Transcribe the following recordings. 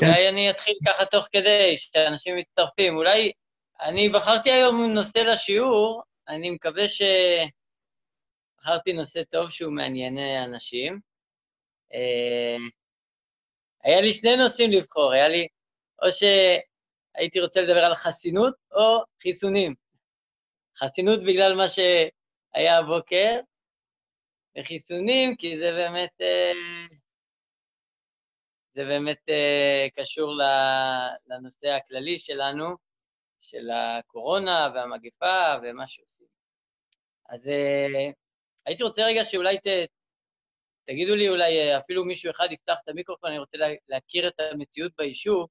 כן. אולי אני אתחיל ככה תוך כדי, שאנשים מצטרפים. אולי אני בחרתי היום נושא לשיעור, אני מקווה ש... בחרתי נושא טוב שהוא מעניין אנשים. אה, היה לי שני נושאים לבחור, היה לי או שהייתי רוצה לדבר על חסינות או חיסונים. חסינות בגלל מה שהיה הבוקר, וחיסונים כי זה באמת, אה, זה באמת אה, קשור לנושא הכללי שלנו, של הקורונה והמגפה ומה שעושים. אז הייתי רוצה רגע שאולי ת, תגידו לי, אולי אה, אפילו מישהו אחד יפתח את המיקרופון, אני רוצה להכיר את המציאות ביישוב.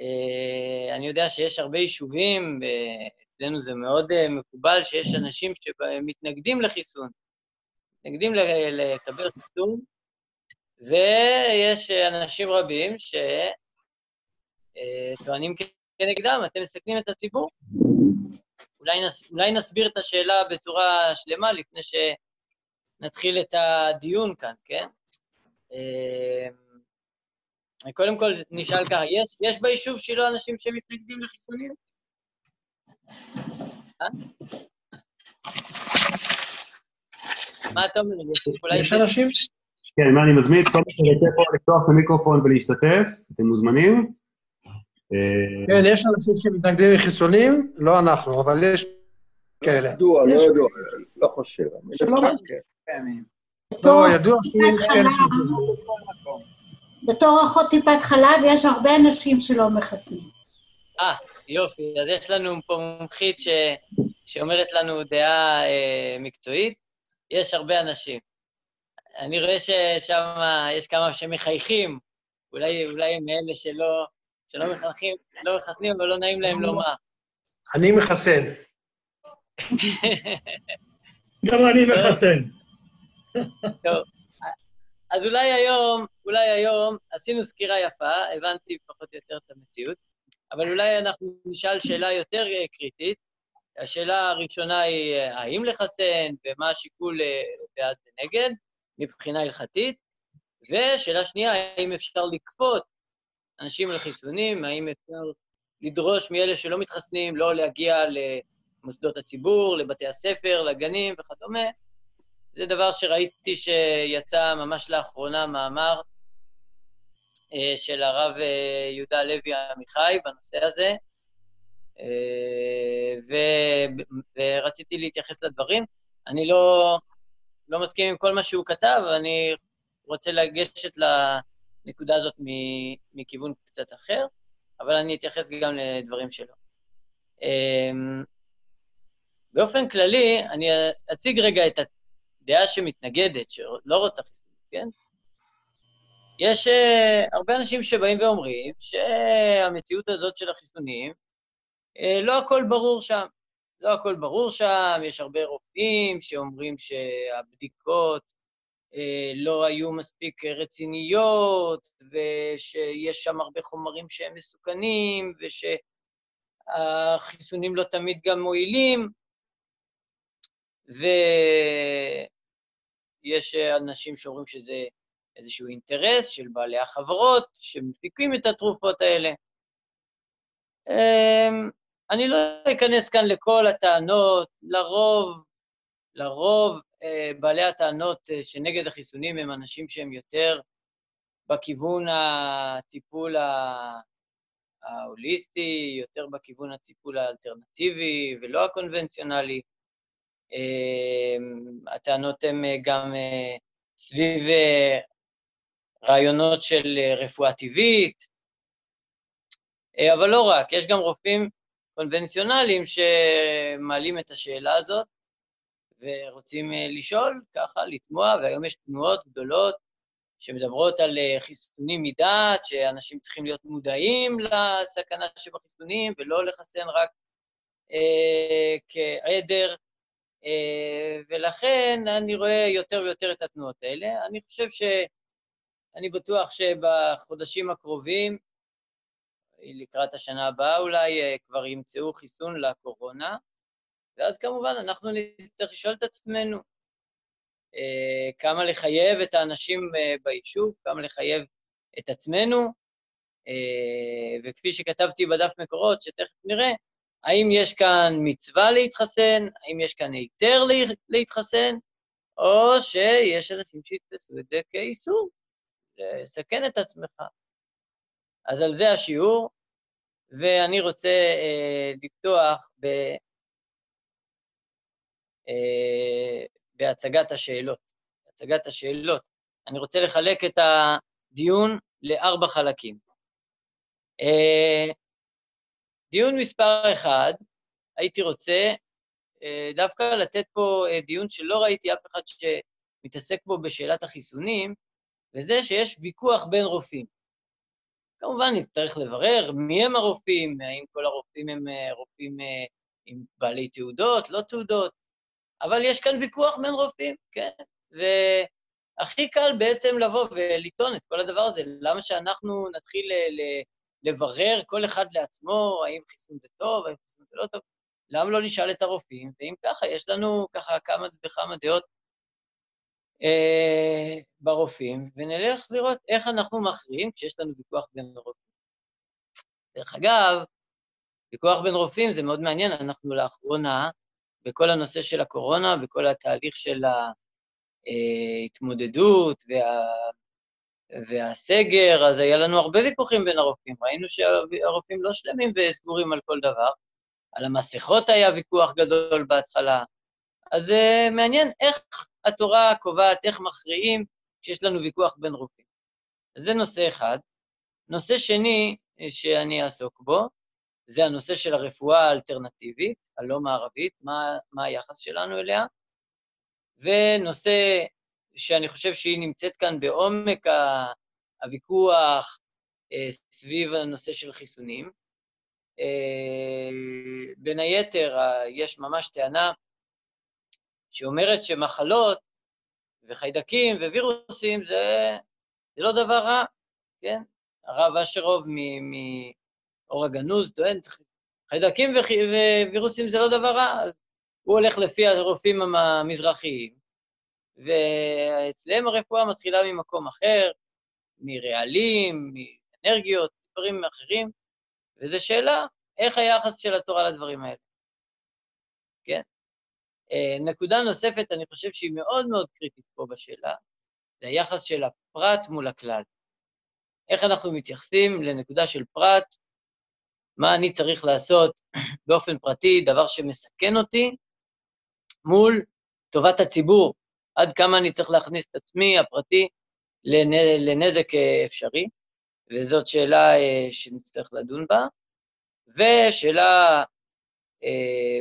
אה, אני יודע שיש הרבה יישובים, אצלנו זה מאוד אה, מקובל שיש אנשים שמתנגדים לחיסון, מתנגדים לקבל חיסון, ויש אנשים רבים שטוענים כנגדם, אתם מסכנים את הציבור. אולי, נס, אולי נסביר את השאלה בצורה שלמה לפני שנתחיל את הדיון כאן, כן? אה, קודם כל נשאל ככה, יש, יש ביישוב שלו אנשים שמתנגדים לחיסונים? אה? מה אתה אומר? יש אנשים? כן, מה, אני מזמין את כל מי שרוצה פה לפתוח את המיקרופון ולהשתתף, אתם מוזמנים. כן, יש אנשים שמתנגדים לחיסונים, לא אנחנו, אבל יש כאלה. ידוע, לא ידוע, לא חושב. לא, ידוע שיש כאלה ש... בתור אחות טיפת חלב יש הרבה אנשים שלא מחסנים. אה, יופי, אז יש לנו פה מומחית ש... שאומרת לנו דעה אה, מקצועית, יש הרבה אנשים. אני רואה ששם יש כמה שמחייכים, אולי, אולי הם מאלה שלא, שלא מחנכים, לא מחסנים, אבל לא נעים להם לומר. אני מחסן. גם אני מחסן. טוב, אז אולי היום, אולי היום עשינו סקירה יפה, הבנתי פחות או יותר את המציאות, אבל אולי אנחנו נשאל שאלה יותר אה, קריטית. השאלה הראשונה היא, אה, האם לחסן ומה השיקול אה, בעד ונגד מבחינה הלכתית, ושאלה שנייה, האם אפשר לכפות אנשים לחיסונים, האם אפשר לדרוש מאלה שלא מתחסנים לא להגיע למוסדות הציבור, לבתי הספר, לגנים וכדומה. זה דבר שראיתי שיצא ממש לאחרונה מאמר אה, של הרב אה, יהודה לוי עמיחי בנושא הזה, אה, ו, ורציתי להתייחס לדברים. אני לא, לא מסכים עם כל מה שהוא כתב, אני רוצה לגשת לנקודה הזאת מכיוון קצת אחר, אבל אני אתייחס גם לדברים שלו. אמ, באופן כללי, אני אציג רגע את הדעה שמתנגדת, שלא רוצה חיסונים, כן? יש uh, הרבה אנשים שבאים ואומרים שהמציאות הזאת של החיסונים, uh, לא הכל ברור שם. לא הכל ברור שם, יש הרבה רופאים שאומרים שהבדיקות uh, לא היו מספיק רציניות, ושיש שם הרבה חומרים שהם מסוכנים, ושהחיסונים לא תמיד גם מועילים. ויש אנשים שאומרים שזה איזשהו אינטרס של בעלי החברות שמפיקים את התרופות האלה. אמ, אני לא אכנס כאן לכל הטענות, לרוב, לרוב אה, בעלי הטענות אה, שנגד החיסונים הם אנשים שהם יותר בכיוון הטיפול ההוליסטי, יותר בכיוון הטיפול האלטרנטיבי ולא הקונבנציונלי. אמ, הטענות הן אה, גם אה, סביב אה, רעיונות של רפואה טבעית, אבל לא רק, יש גם רופאים קונבנציונליים שמעלים את השאלה הזאת ורוצים לשאול, ככה, לתמוע, והיום יש תנועות גדולות שמדברות על חיסונים מדעת, שאנשים צריכים להיות מודעים לסכנה שבחיסונים ולא לחסן רק אה, כעדר אה, ולכן אני רואה יותר ויותר את התנועות האלה. אני חושב ש... אני בטוח שבחודשים הקרובים, לקראת השנה הבאה אולי, אה, כבר ימצאו חיסון לקורונה, ואז כמובן אנחנו נצטרך לשאול את עצמנו אה, כמה לחייב את האנשים ביישוב, כמה לחייב את עצמנו, אה, וכפי שכתבתי בדף מקורות, שתכף נראה, האם יש כאן מצווה להתחסן, האם יש כאן היתר להתחסן, או שיש אנשים שיתפסו את זה כאיסור, לסכן את עצמך. אז על זה השיעור, ואני רוצה אה, לפתוח ב, אה, בהצגת השאלות. הצגת השאלות. אני רוצה לחלק את הדיון לארבע חלקים. אה, דיון מספר אחד, הייתי רוצה אה, דווקא לתת פה אה, דיון שלא ראיתי אף אחד שמתעסק בו בשאלת החיסונים, וזה שיש ויכוח בין רופאים. כמובן, נצטרך לברר מי הם הרופאים, האם כל הרופאים הם רופאים עם בעלי תעודות, לא תעודות, אבל יש כאן ויכוח בין רופאים, כן? והכי קל בעצם לבוא ולטעון את כל הדבר הזה. למה שאנחנו נתחיל לברר כל אחד לעצמו, האם חיסון זה טוב, האם חיסון זה לא טוב? למה לא נשאל את הרופאים? ואם ככה, יש לנו ככה כמה וכמה דעות אה, ברופאים, ונלך לראות איך אנחנו מכריעים כשיש לנו ויכוח בין רופאים. דרך אגב, ויכוח בין רופאים זה מאוד מעניין, אנחנו לאחרונה, בכל הנושא של הקורונה, בכל התהליך של ההתמודדות וה... והסגר, אז היה לנו הרבה ויכוחים בין הרופאים. ראינו שהרופאים לא שלמים וסגורים על כל דבר. על המסכות היה ויכוח גדול בהתחלה. אז uh, מעניין איך התורה קובעת, איך מכריעים כשיש לנו ויכוח בין רופאים. אז זה נושא אחד. נושא שני אה, שאני אעסוק בו, זה הנושא של הרפואה האלטרנטיבית, הלא מערבית, מה, מה היחס שלנו אליה. ונושא שאני חושב שהיא נמצאת כאן בעומק הוויכוח אה, סביב הנושא של חיסונים. אה, בין היתר, יש ממש טענה שאומרת שמחלות וחיידקים ווירוסים זה, זה לא דבר רע, כן? הרב אשרוב מאור הגנוז טוען, חיידקים ווירוסים זה לא דבר רע, אז הוא הולך לפי הרופאים המזרחיים, ואצלם הרפואה מתחילה ממקום אחר, מרעלים, מאנרגיות, דברים אחרים, וזו שאלה, איך היחס של התורה לדברים האלה? אה, נקודה נוספת, אני חושב שהיא מאוד מאוד קריטית פה בשאלה, זה היחס של הפרט מול הכלל. איך אנחנו מתייחסים לנקודה של פרט, מה אני צריך לעשות באופן פרטי, דבר שמסכן אותי, מול טובת הציבור, עד כמה אני צריך להכניס את עצמי הפרטי לנזק אה, אפשרי, וזאת שאלה אה, שנצטרך לדון בה. ושאלה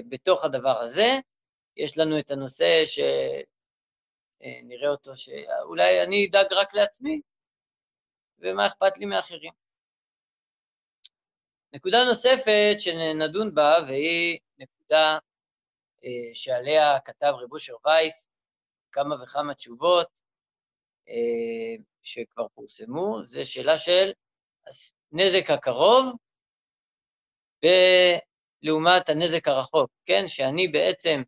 בתוך הדבר הזה, יש לנו את הנושא שנראה אותו, שאולי אני אדאג רק לעצמי, ומה אכפת לי מאחרים. נקודה נוספת שנדון בה, והיא נקודה שעליה כתב רב אושר וייס, כמה וכמה תשובות אה, שכבר פורסמו, זה שאלה של נזק הקרוב לעומת הנזק הרחוק, כן? שאני בעצם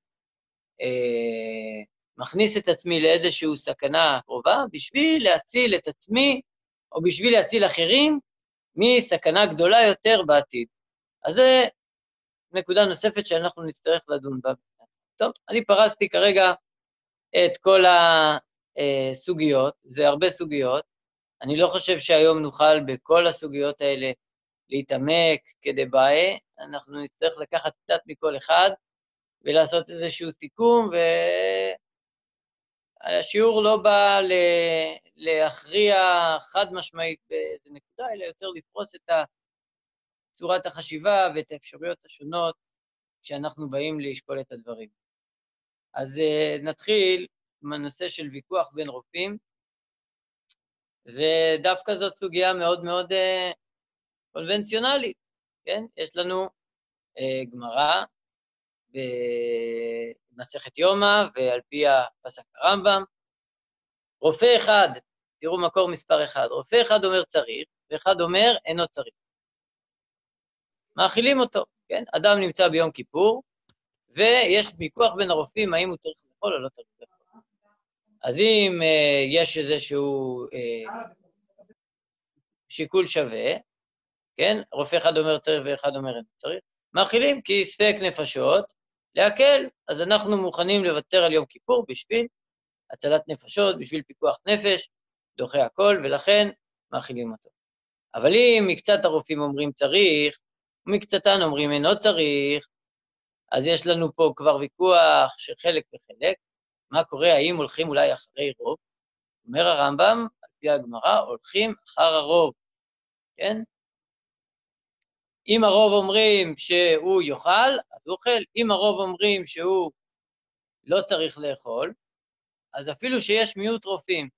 אה, מכניס את עצמי לאיזושהי סכנה קרובה בשביל להציל את עצמי או בשביל להציל אחרים מסכנה גדולה יותר בעתיד. אז זו נקודה נוספת שאנחנו נצטרך לדון בה. טוב, אני פרסתי כרגע את כל הסוגיות, זה הרבה סוגיות. אני לא חושב שהיום נוכל בכל הסוגיות האלה להתעמק כדי בעיה, אנחנו נצטרך לקחת קצת מכל אחד ולעשות איזשהו סיכום, והשיעור לא בא להכריע חד משמעית באיזה נקודה, אלא יותר לפרוס את צורת החשיבה ואת האפשרויות השונות כשאנחנו באים לשקול את הדברים. אז uh, נתחיל עם הנושא של ויכוח בין רופאים, ודווקא זאת סוגיה מאוד מאוד uh, קונבנציונלית, כן? יש לנו uh, גמרא במסכת יומא, ועל פי הפסק הרמב"ם, רופא אחד, תראו מקור מספר אחד, רופא אחד אומר צריך, ואחד אומר אינו צריך. מאכילים אותו, כן? אדם נמצא ביום כיפור, ויש ויכוח בין הרופאים האם הוא צריך לאכול או לא צריך לאכול. אז אם uh, יש איזשהו uh, שיקול שווה, כן? רופא אחד אומר צריך ואחד אומר אין צריך. מאכילים כי ספק נפשות, להקל, אז אנחנו מוכנים לוותר על יום כיפור בשביל הצלת נפשות, בשביל פיקוח נפש, דוחה הכל, ולכן מאכילים אותו. אבל אם מקצת הרופאים אומרים צריך, ומקצתן אומרים אינו צריך, אז יש לנו פה כבר ויכוח שחלק וחלק, מה קורה, האם הולכים אולי אחרי רוב? אומר הרמב"ם, על פי הגמרא, הולכים אחר הרוב, כן? אם הרוב אומרים שהוא יאכל, אז הוא אוכל. אם הרוב אומרים שהוא לא צריך לאכול, אז אפילו שיש מיעוט רופאים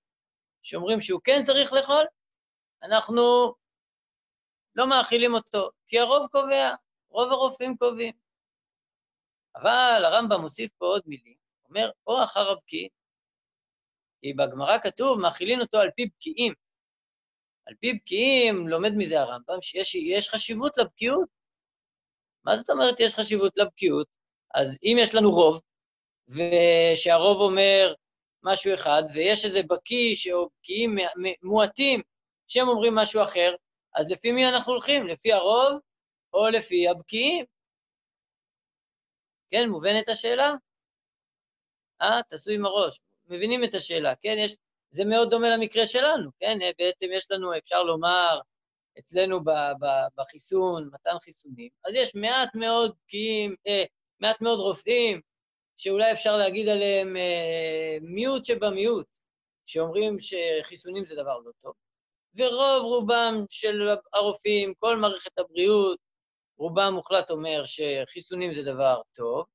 שאומרים שהוא כן צריך לאכול, אנחנו לא מאכילים אותו, כי הרוב קובע, רוב הרופאים קובעים. אבל הרמב"ם מוסיף פה עוד מילים, אומר, או אחר הבקיעים, כי בגמרא כתוב, מאכילים אותו על פי בקיעים. על פי בקיעים, לומד מזה הרמב"ם, שיש חשיבות לבקיאות. מה זאת אומרת יש חשיבות לבקיאות? אז אם יש לנו רוב, ושהרוב אומר משהו אחד, ויש איזה בקיא או בקיאים מועטים שהם אומרים משהו אחר, אז לפי מי אנחנו הולכים? לפי הרוב או לפי הבקיאים? כן, מובנת השאלה? אה, תעשו עם הראש. מבינים את השאלה, כן? יש, זה מאוד דומה למקרה שלנו, כן? בעצם יש לנו, אפשר לומר, אצלנו ב, ב, בחיסון, מתן חיסונים, אז יש מעט מאוד בקיאים, אה, מעט מאוד רופאים, שאולי אפשר להגיד עליהם אה, מיעוט שבמיעוט, שאומרים שחיסונים זה דבר לא טוב. ורוב רובם של הרופאים, כל מערכת הבריאות, רובם מוחלט אומר שחיסונים זה דבר טוב,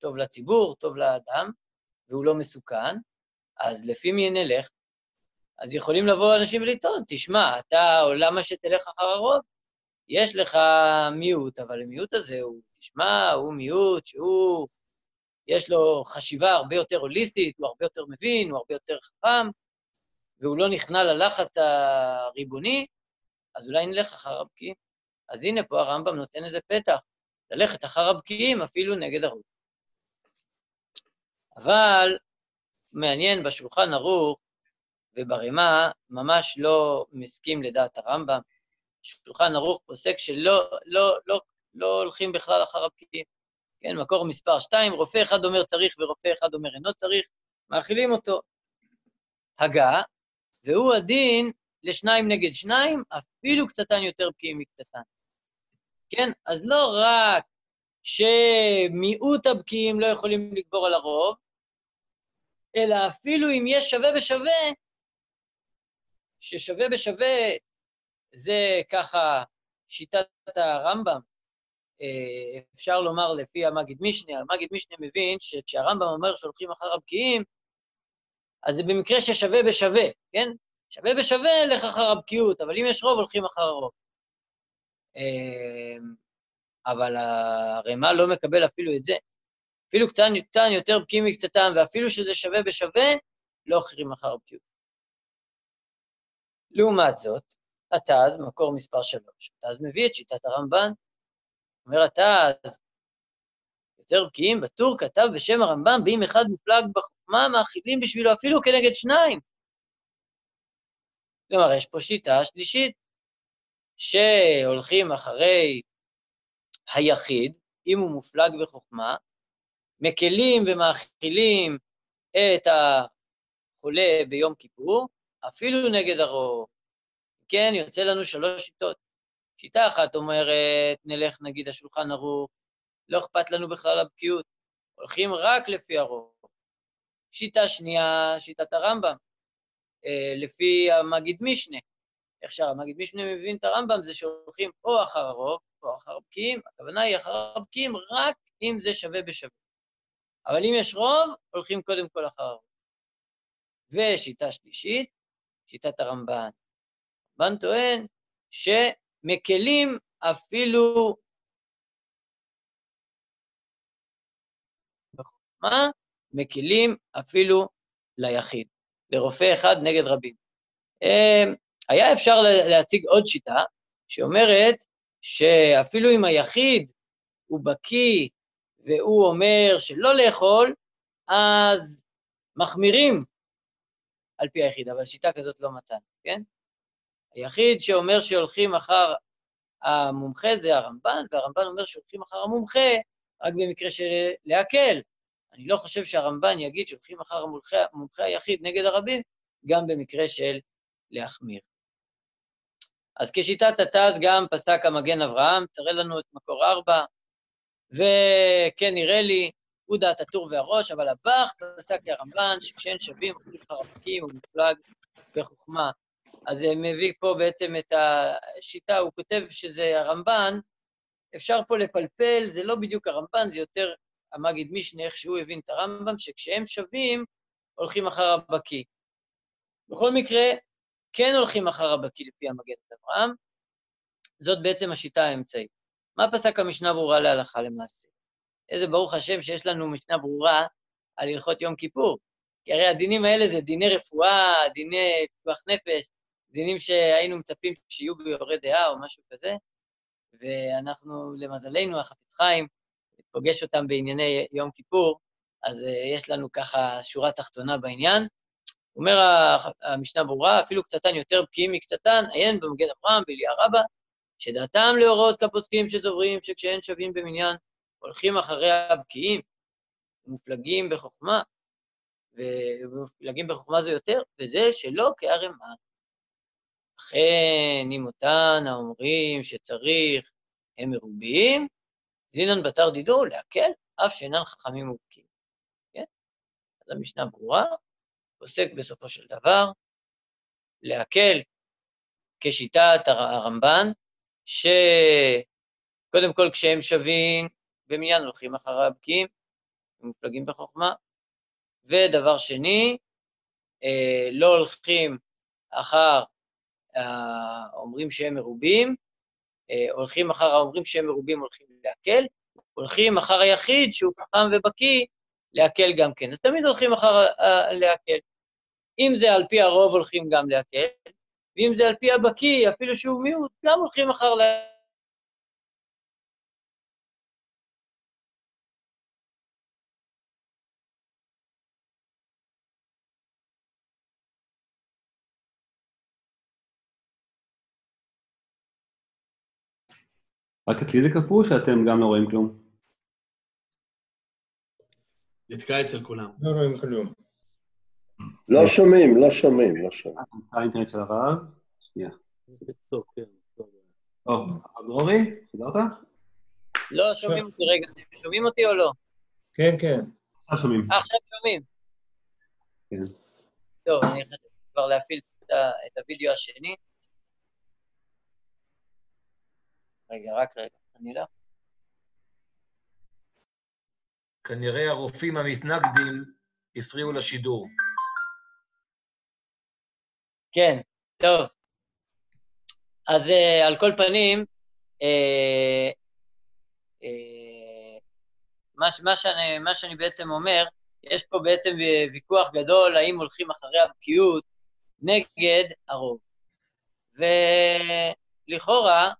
טוב לציבור, טוב לאדם, והוא לא מסוכן, אז לפי מי נלך? אז יכולים לבוא אנשים ולטעון, תשמע, אתה, או למה שתלך אחר הרוב? יש לך מיעוט, אבל המיעוט הזה הוא, תשמע, הוא מיעוט שהוא, יש לו חשיבה הרבה יותר הוליסטית, הוא הרבה יותר מבין, הוא הרבה יותר חכם, והוא לא נכנע ללחץ הריבוני, אז אולי נלך אחר הבקיעים. אז הנה פה הרמב"ם נותן איזה פתח, ללכת אחר הבקיעים אפילו נגד הרוב. אבל מעניין, בשולחן ערוך וברימה ממש לא מסכים לדעת הרמב"ם. שולחן ערוך פוסק שלא לא, לא, לא הולכים בכלל אחר הבקיעים. כן, מקור מספר 2, רופא אחד אומר צריך ורופא אחד אומר אינו צריך, מאכילים אותו. הגה, והוא הדין לשניים נגד שניים, אפילו קצתן יותר בקיאים מקצתן. כן? אז לא רק שמיעוט הבקיאים לא יכולים לגבור על הרוב, אלא אפילו אם יש שווה בשווה, ששווה בשווה זה ככה שיטת הרמב"ם, אה, אפשר לומר לפי המגיד משנה, המגיד משנה מבין שכשהרמב"ם אומר שהולכים אחר הבקיעים, אז זה במקרה ששווה בשווה, כן? שווה בשווה, לך אחר הבקיאות, אבל אם יש רוב, הולכים אחר הרוב. אה, אבל הרמ"א לא מקבל אפילו את זה. אפילו קצת יותר בקיאים מקצתם, ואפילו שזה שווה בשווה, לא אחרים אחר הבקיאות. לעומת זאת, התז, מקור מספר 3, התז מביא את שיטת הרמב"ן. אומר התז, יותר בקיאים בטור כתב בשם הרמב"ם, באם אחד מופלג בחוכמה, מאכילים בשבילו אפילו כנגד שניים. כלומר, יש פה שיטה שלישית, שהולכים אחרי היחיד, אם הוא מופלג בחוכמה, מקלים ומאכילים את החולה ביום כיפור, אפילו נגד הרוב. כן, יוצא לנו שלוש שיטות. שיטה אחת אומרת, נלך נגיד השולחן ערוך, לא אכפת לנו בכלל הבקיאות, הולכים רק לפי הרוב. שיטה שנייה, שיטת הרמב"ם, אה, לפי המגיד משנה. איך שהמגיד משנה מבין את הרמב"ם זה שהולכים או אחר הרוב או אחר הבקיעים, הכוונה היא אחר הבקיעים רק אם זה שווה בשווה. אבל אם יש רוב, הולכים קודם כל אחר הרוב. ושיטה שלישית, שיטת הרמב"ן. הרמב"ן טוען שמקלים אפילו בחוכמה, מקלים אפילו ליחיד, לרופא אחד נגד רבים. אמ, היה אפשר להציג עוד שיטה שאומרת שאפילו אם היחיד הוא בקיא והוא אומר שלא לאכול, אז מחמירים על פי היחיד, אבל שיטה כזאת לא מצאנו, כן? היחיד שאומר שהולכים אחר המומחה זה הרמב"ן, והרמב"ן אומר שהולכים אחר המומחה רק במקרה של להקל. אני לא חושב שהרמב"ן יגיד שהולכים אחר המומחה, המומחה היחיד נגד הרבים, גם במקרה של להחמיר. אז כשיטת התז גם פסק המגן אברהם, תראה לנו את מקור ארבע, וכן נראה לי, הוא דעת הטור והראש, אבל הבח פסק כרמב"ן, שכשאין שווים, אוכלים חרפקים ומפלג בחוכמה. אז זה מביא פה בעצם את השיטה, הוא כותב שזה הרמב"ן, אפשר פה לפלפל, זה לא בדיוק הרמב"ן, זה יותר המגיד משנה, איך שהוא הבין את הרמב"ם, שכשהם שווים, הולכים אחר הבקיא. בכל מקרה, כן הולכים אחר הבקיא לפי המגן אברהם, זאת בעצם השיטה האמצעית. מה פסק המשנה ברורה להלכה למעשה? איזה ברוך השם שיש לנו משנה ברורה על הלכות יום כיפור. כי הרי הדינים האלה זה דיני רפואה, דיני פיקוח נפש, דינים שהיינו מצפים שיהיו ביורי דעה או משהו כזה, ואנחנו, למזלנו, החפץ חיים, פוגש אותם בענייני יום כיפור, אז uh, יש לנו ככה שורה תחתונה בעניין. אומר המשנה ברורה, אפילו קצתן יותר בקיאים מקצתן, עיין במגן אברהם, באליה רבה, שדעתם להוראות כפוסקים שזוברים, שכשאין שווים במניין, הולכים אחרי הבקיאים, מופלגים בחוכמה, ומופלגים בחוכמה זה יותר, וזה שלא כערמה. אכן, אם אותן האומרים שצריך הם מרובים, זינן בתר דידו להקל, אף שאינן חכמים ובקיאים. כן? אז המשנה ברורה, פוסק בסופו של דבר, להקל כשיטת הרמב"ן, שקודם כל כשהם שווים במניין הולכים אחרי הבקיאים, מופלגים בחוכמה, ודבר שני, אה, לא הולכים אחר האומרים שהם מרובים, אה, הולכים אחר האומרים שהם מרובים הולכים להקל, הולכים אחר היחיד שהוא חכם ובקיא, להקל גם כן. אז תמיד הולכים אחר להקל. אם זה על פי הרוב הולכים גם להקל, ואם זה על פי הבקיא, אפילו שהוא מיעוט, גם הולכים אחר להקל. רק אצלי זה קפוא שאתם גם לא רואים כלום? נתקע אצל כולם. לא רואים כלום. לא שומעים, לא שומעים, לא שומעים. האינטרנט של הרב, שנייה. או, הרב דרורי, חזרת? לא, שומעים אותי רגע, שומעים אותי או לא? כן, כן. עכשיו שומעים. אה, עכשיו שומעים. כן. טוב, אני החלטתי כבר להפעיל את הוידאו השני. רגע, רק רגע, אני לא... כנראה הרופאים המתנגדים הפריעו לשידור. כן, טוב. אז uh, על כל פנים, uh, uh, מה, מה, שאני, מה שאני בעצם אומר, יש פה בעצם ויכוח גדול האם הולכים אחרי הבקיאות נגד הרוב. ולכאורה, אה,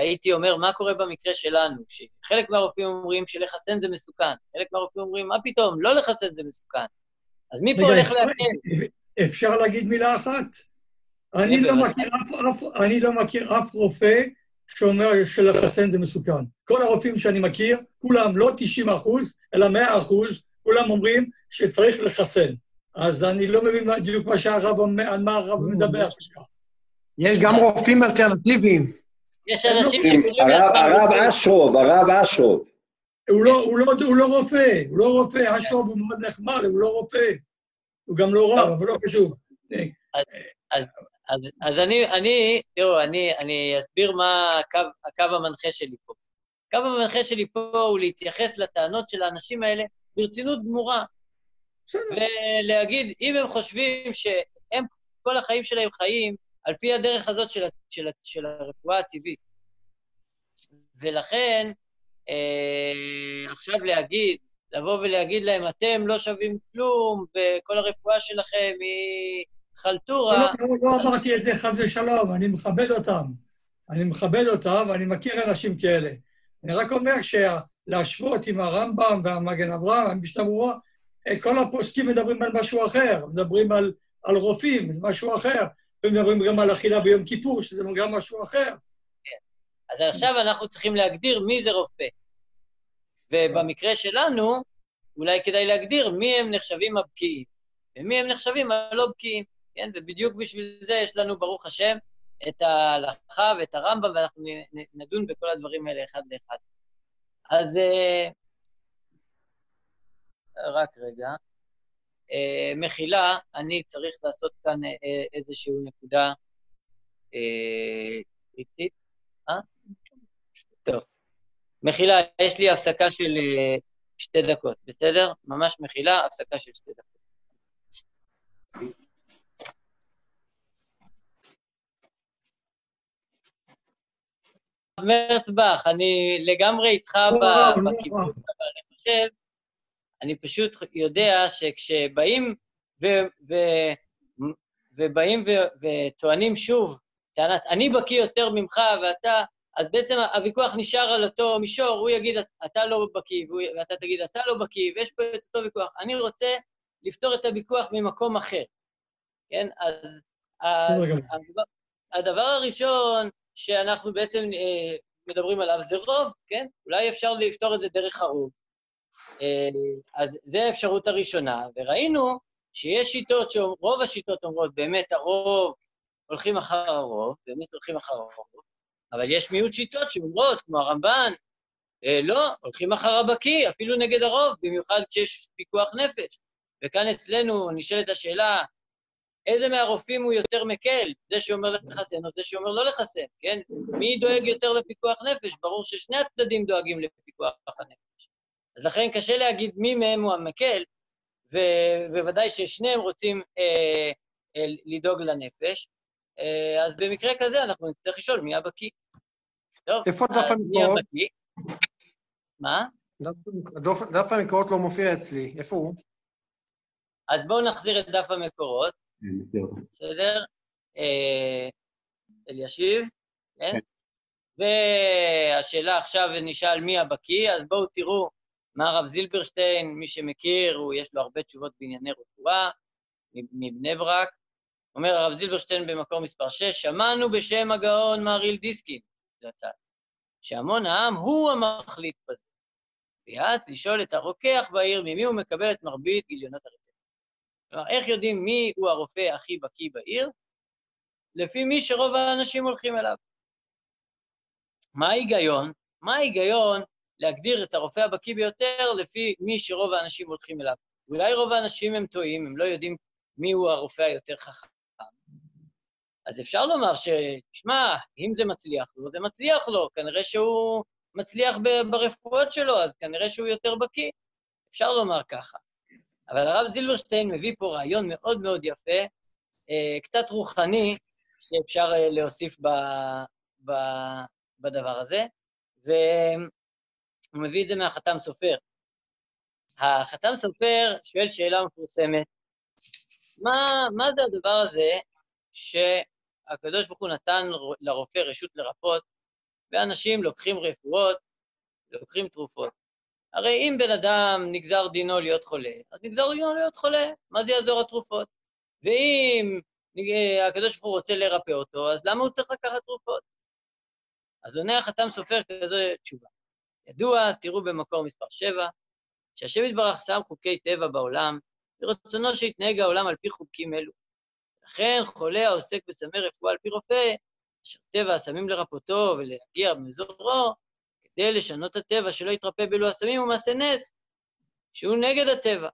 הייתי אומר, מה קורה במקרה שלנו? שחלק מהרופאים אומרים שלחסן זה מסוכן, חלק מהרופאים אומרים, מה פתאום, לא לחסן זה מסוכן. אז מי פה הולך להקל? אפשר להגיד מילה אחת? אני לא, מכיר אף, אף, אני לא מכיר אף רופא שאומר שלחסן זה מסוכן. כל הרופאים שאני מכיר, כולם לא 90 אחוז, אלא 100 אחוז, כולם אומרים שצריך לחסן. אז אני לא מבין בדיוק מה שהרב אומר, על מה הרב מדבר. יש גם רופאים אלטרנטיביים. יש אנשים שקוראים לעצמם... הרב אשרוב, הרב אשרוב. הוא לא, הוא, לא, הוא לא רופא, הוא לא רופא, אשרוב הוא מאוד נחמד, הוא לא רופא. הוא גם לא רב, אבל לא חשוב. אז, אז, אני, אני, תראו, אני, אני אסביר מה הקו, הקו המנחה שלי פה. הקו המנחה שלי פה הוא להתייחס לטענות של האנשים האלה ברצינות גמורה. ולהגיד, אם הם חושבים שהם כל החיים שלהם חיים על פי הדרך הזאת של, של, של הרפואה הטבעית. ולכן, אה, עכשיו להגיד, לבוא ולהגיד להם, אתם לא שווים כלום, וכל הרפואה שלכם היא חלטורה... לא, לא, לא אמרתי את זה חס ושלום, אני מכבד אותם. אני מכבד אותם, ואני מכיר אנשים כאלה. אני רק אומר שלהשוות עם הרמב"ם והמגן אברהם, המשנה ברורה, כל הפוסקים מדברים על משהו אחר, מדברים על, על רופאים, זה משהו אחר. ומדברים גם על אכילה ביום כיפור, שזה גם משהו אחר. כן. אז עכשיו אנחנו צריכים להגדיר מי זה רופא. ובמקרה שלנו, אולי כדאי להגדיר מי הם נחשבים הבקיאים, ומי הם נחשבים הלא בקיאים, כן? ובדיוק בשביל זה יש לנו, ברוך השם, את ההלכה ואת הרמב"ם, ואנחנו נדון בכל הדברים האלה אחד לאחד. אז אה, רק רגע. אה, מחילה, אני צריך לעשות כאן אה, איזושהי נקודה קריטית. אה? טוב. מחילה, יש לי הפסקה של שתי דקות, בסדר? ממש מחילה, הפסקה של שתי דקות. מרצבך, אני לגמרי איתך בכיוון, אבל אני חושב, אני פשוט יודע שכשבאים ו, ו, ובאים ו, וטוענים שוב, טענת, אני בקיא יותר ממך ואתה, אז בעצם הוויכוח נשאר על אותו מישור, הוא יגיד, אתה לא בקיא, ואתה תגיד, אתה לא בקיא, ויש פה את אותו ויכוח. אני רוצה לפתור את הוויכוח ממקום אחר, כן? אז הדבר, הדבר הראשון שאנחנו בעצם אה, מדברים עליו זה רוב, כן? אולי אפשר לפתור את זה דרך הרוב. אה, אז זו האפשרות הראשונה, וראינו שיש שיטות שרוב השיטות אומרות, באמת הרוב הולכים אחר הרוב, באמת הולכים אחר הרוב, אבל יש מיעוט שיטות שאומרות, כמו הרמב"ן, אה, לא, הולכים אחר הבקיא, אפילו נגד הרוב, במיוחד כשיש פיקוח נפש. וכאן אצלנו נשאלת השאלה, איזה מהרופאים הוא יותר מקל, זה שאומר לחסן או זה שאומר לא לחסן, כן? מי דואג יותר לפיקוח נפש? ברור ששני הצדדים דואגים לפיקוח הנפש. אז לכן קשה להגיד מי מהם הוא המקל, ובוודאי ששניהם רוצים אה, אה, לדאוג לנפש, אה, אז במקרה כזה אנחנו נצטרך לשאול מי הבקיא. טוב, איפה דף המקורות? מה? דף המקורות לא מופיע אצלי, איפה הוא? אז בואו נחזיר את דף המקורות. כן, בסדר? אה, אלישיב, כן? כן? והשאלה עכשיו נשאל מי הבקיא, אז בואו תראו מה הרב זילברשטיין, מי שמכיר, הוא, יש לו הרבה תשובות בענייני רפואה, מבני ברק. אומר הרב זילברשטיין במקור מספר 6, שמענו בשם הגאון מריל דיסקין, זה הצד, שהמון העם הוא המחליט בזה. ויעץ לשאול את הרוקח בעיר ממי הוא מקבל את מרבית גיליונות הרצפה. כלומר, איך יודעים מי הוא הרופא הכי בקיא בעיר? לפי מי שרוב האנשים הולכים אליו. מה ההיגיון? מה ההיגיון להגדיר את הרופא הבקיא ביותר לפי מי שרוב האנשים הולכים אליו? אולי רוב האנשים הם טועים, הם לא יודעים מי הוא הרופא היותר חכם. אז אפשר לומר שתשמע, אם זה מצליח לו, זה מצליח לו, כנראה שהוא מצליח ברפואות שלו, אז כנראה שהוא יותר בקיא. אפשר לומר ככה. אבל הרב זילברשטיין מביא פה רעיון מאוד מאוד יפה, אה, קצת רוחני, שאפשר אה, להוסיף ב, ב, בדבר הזה, והוא מביא את זה מהחתם סופר. החתם סופר שואל שאלה מפורסמת, מה, מה זה הדבר הזה שהקדוש ברוך הוא נתן לרופא רשות לרפות, ואנשים לוקחים רפואות, לוקחים תרופות. הרי אם בן אדם נגזר דינו להיות חולה, אז נגזר דינו להיות חולה, מה זה יעזור התרופות? ואם הקדוש ברוך הוא רוצה לרפא אותו, אז למה הוא צריך לקחת תרופות? אז עונה החתם סופר כזו תשובה. ידוע, תראו במקור מספר 7, שהשם יתברך שם חוקי טבע בעולם, ורצונו שיתנהג העולם על פי חוקים אלו. לכן חולה העוסק בסמי רפואה על פי רופא, אשר טבע הסמים לרפותו ולהגיע במזורו, כדי לשנות הטבע, שלא יתרפא בלו הסמים, הוא מעשה נס, שהוא נגד הטבע.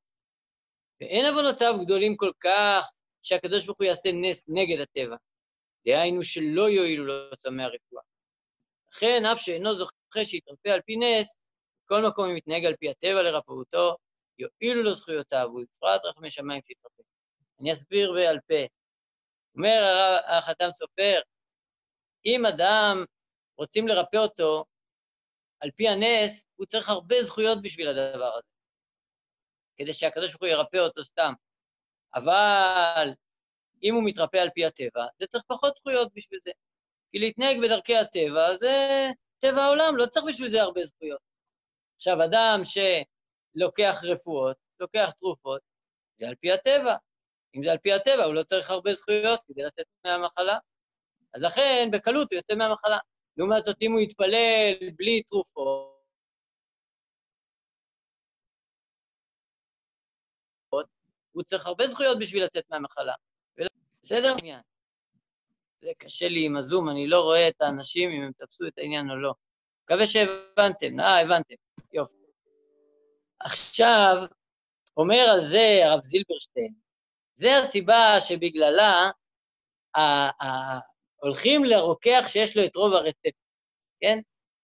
ואין עוונותיו גדולים כל כך שהקדוש ברוך הוא יעשה נס נגד הטבע. דהיינו שלא יועילו לו סמי הרפואה. לכן, אף שאינו זוכה שיתרפא על פי נס, בכל מקום אם יתנהג על פי הטבע לרפאותו, יועילו לו זכויותיו, ובפרט רחמי שמיים שיתרפא. אני אסביר בעל פה. אומר החתם סופר, אם אדם רוצים לרפא אותו, על פי הנס, הוא צריך הרבה זכויות בשביל הדבר הזה, כדי שהקדוש ברוך הוא ירפא אותו סתם. אבל אם הוא מתרפא על פי הטבע, זה צריך פחות זכויות בשביל זה. כי להתנהג בדרכי הטבע זה טבע העולם, לא צריך בשביל זה הרבה זכויות. עכשיו, אדם שלוקח רפואות, לוקח תרופות, זה על פי הטבע. אם זה על פי הטבע, הוא לא צריך הרבה זכויות כדי לצאת מהמחלה. אז לכן, בקלות הוא יוצא מהמחלה. לעומת זאת, אם הוא יתפלל בלי תרופות, הוא צריך הרבה זכויות בשביל לצאת מהמחלה. בסדר? זה קשה לי עם הזום, אני לא רואה את האנשים אם הם תפסו את העניין או לא. מקווה שהבנתם. אה, הבנתם. יופי. עכשיו, אומר על זה הרב זילברשטיין, זה הסיבה שבגללה הולכים לרוקח שיש לו את רוב הרצפט, כן?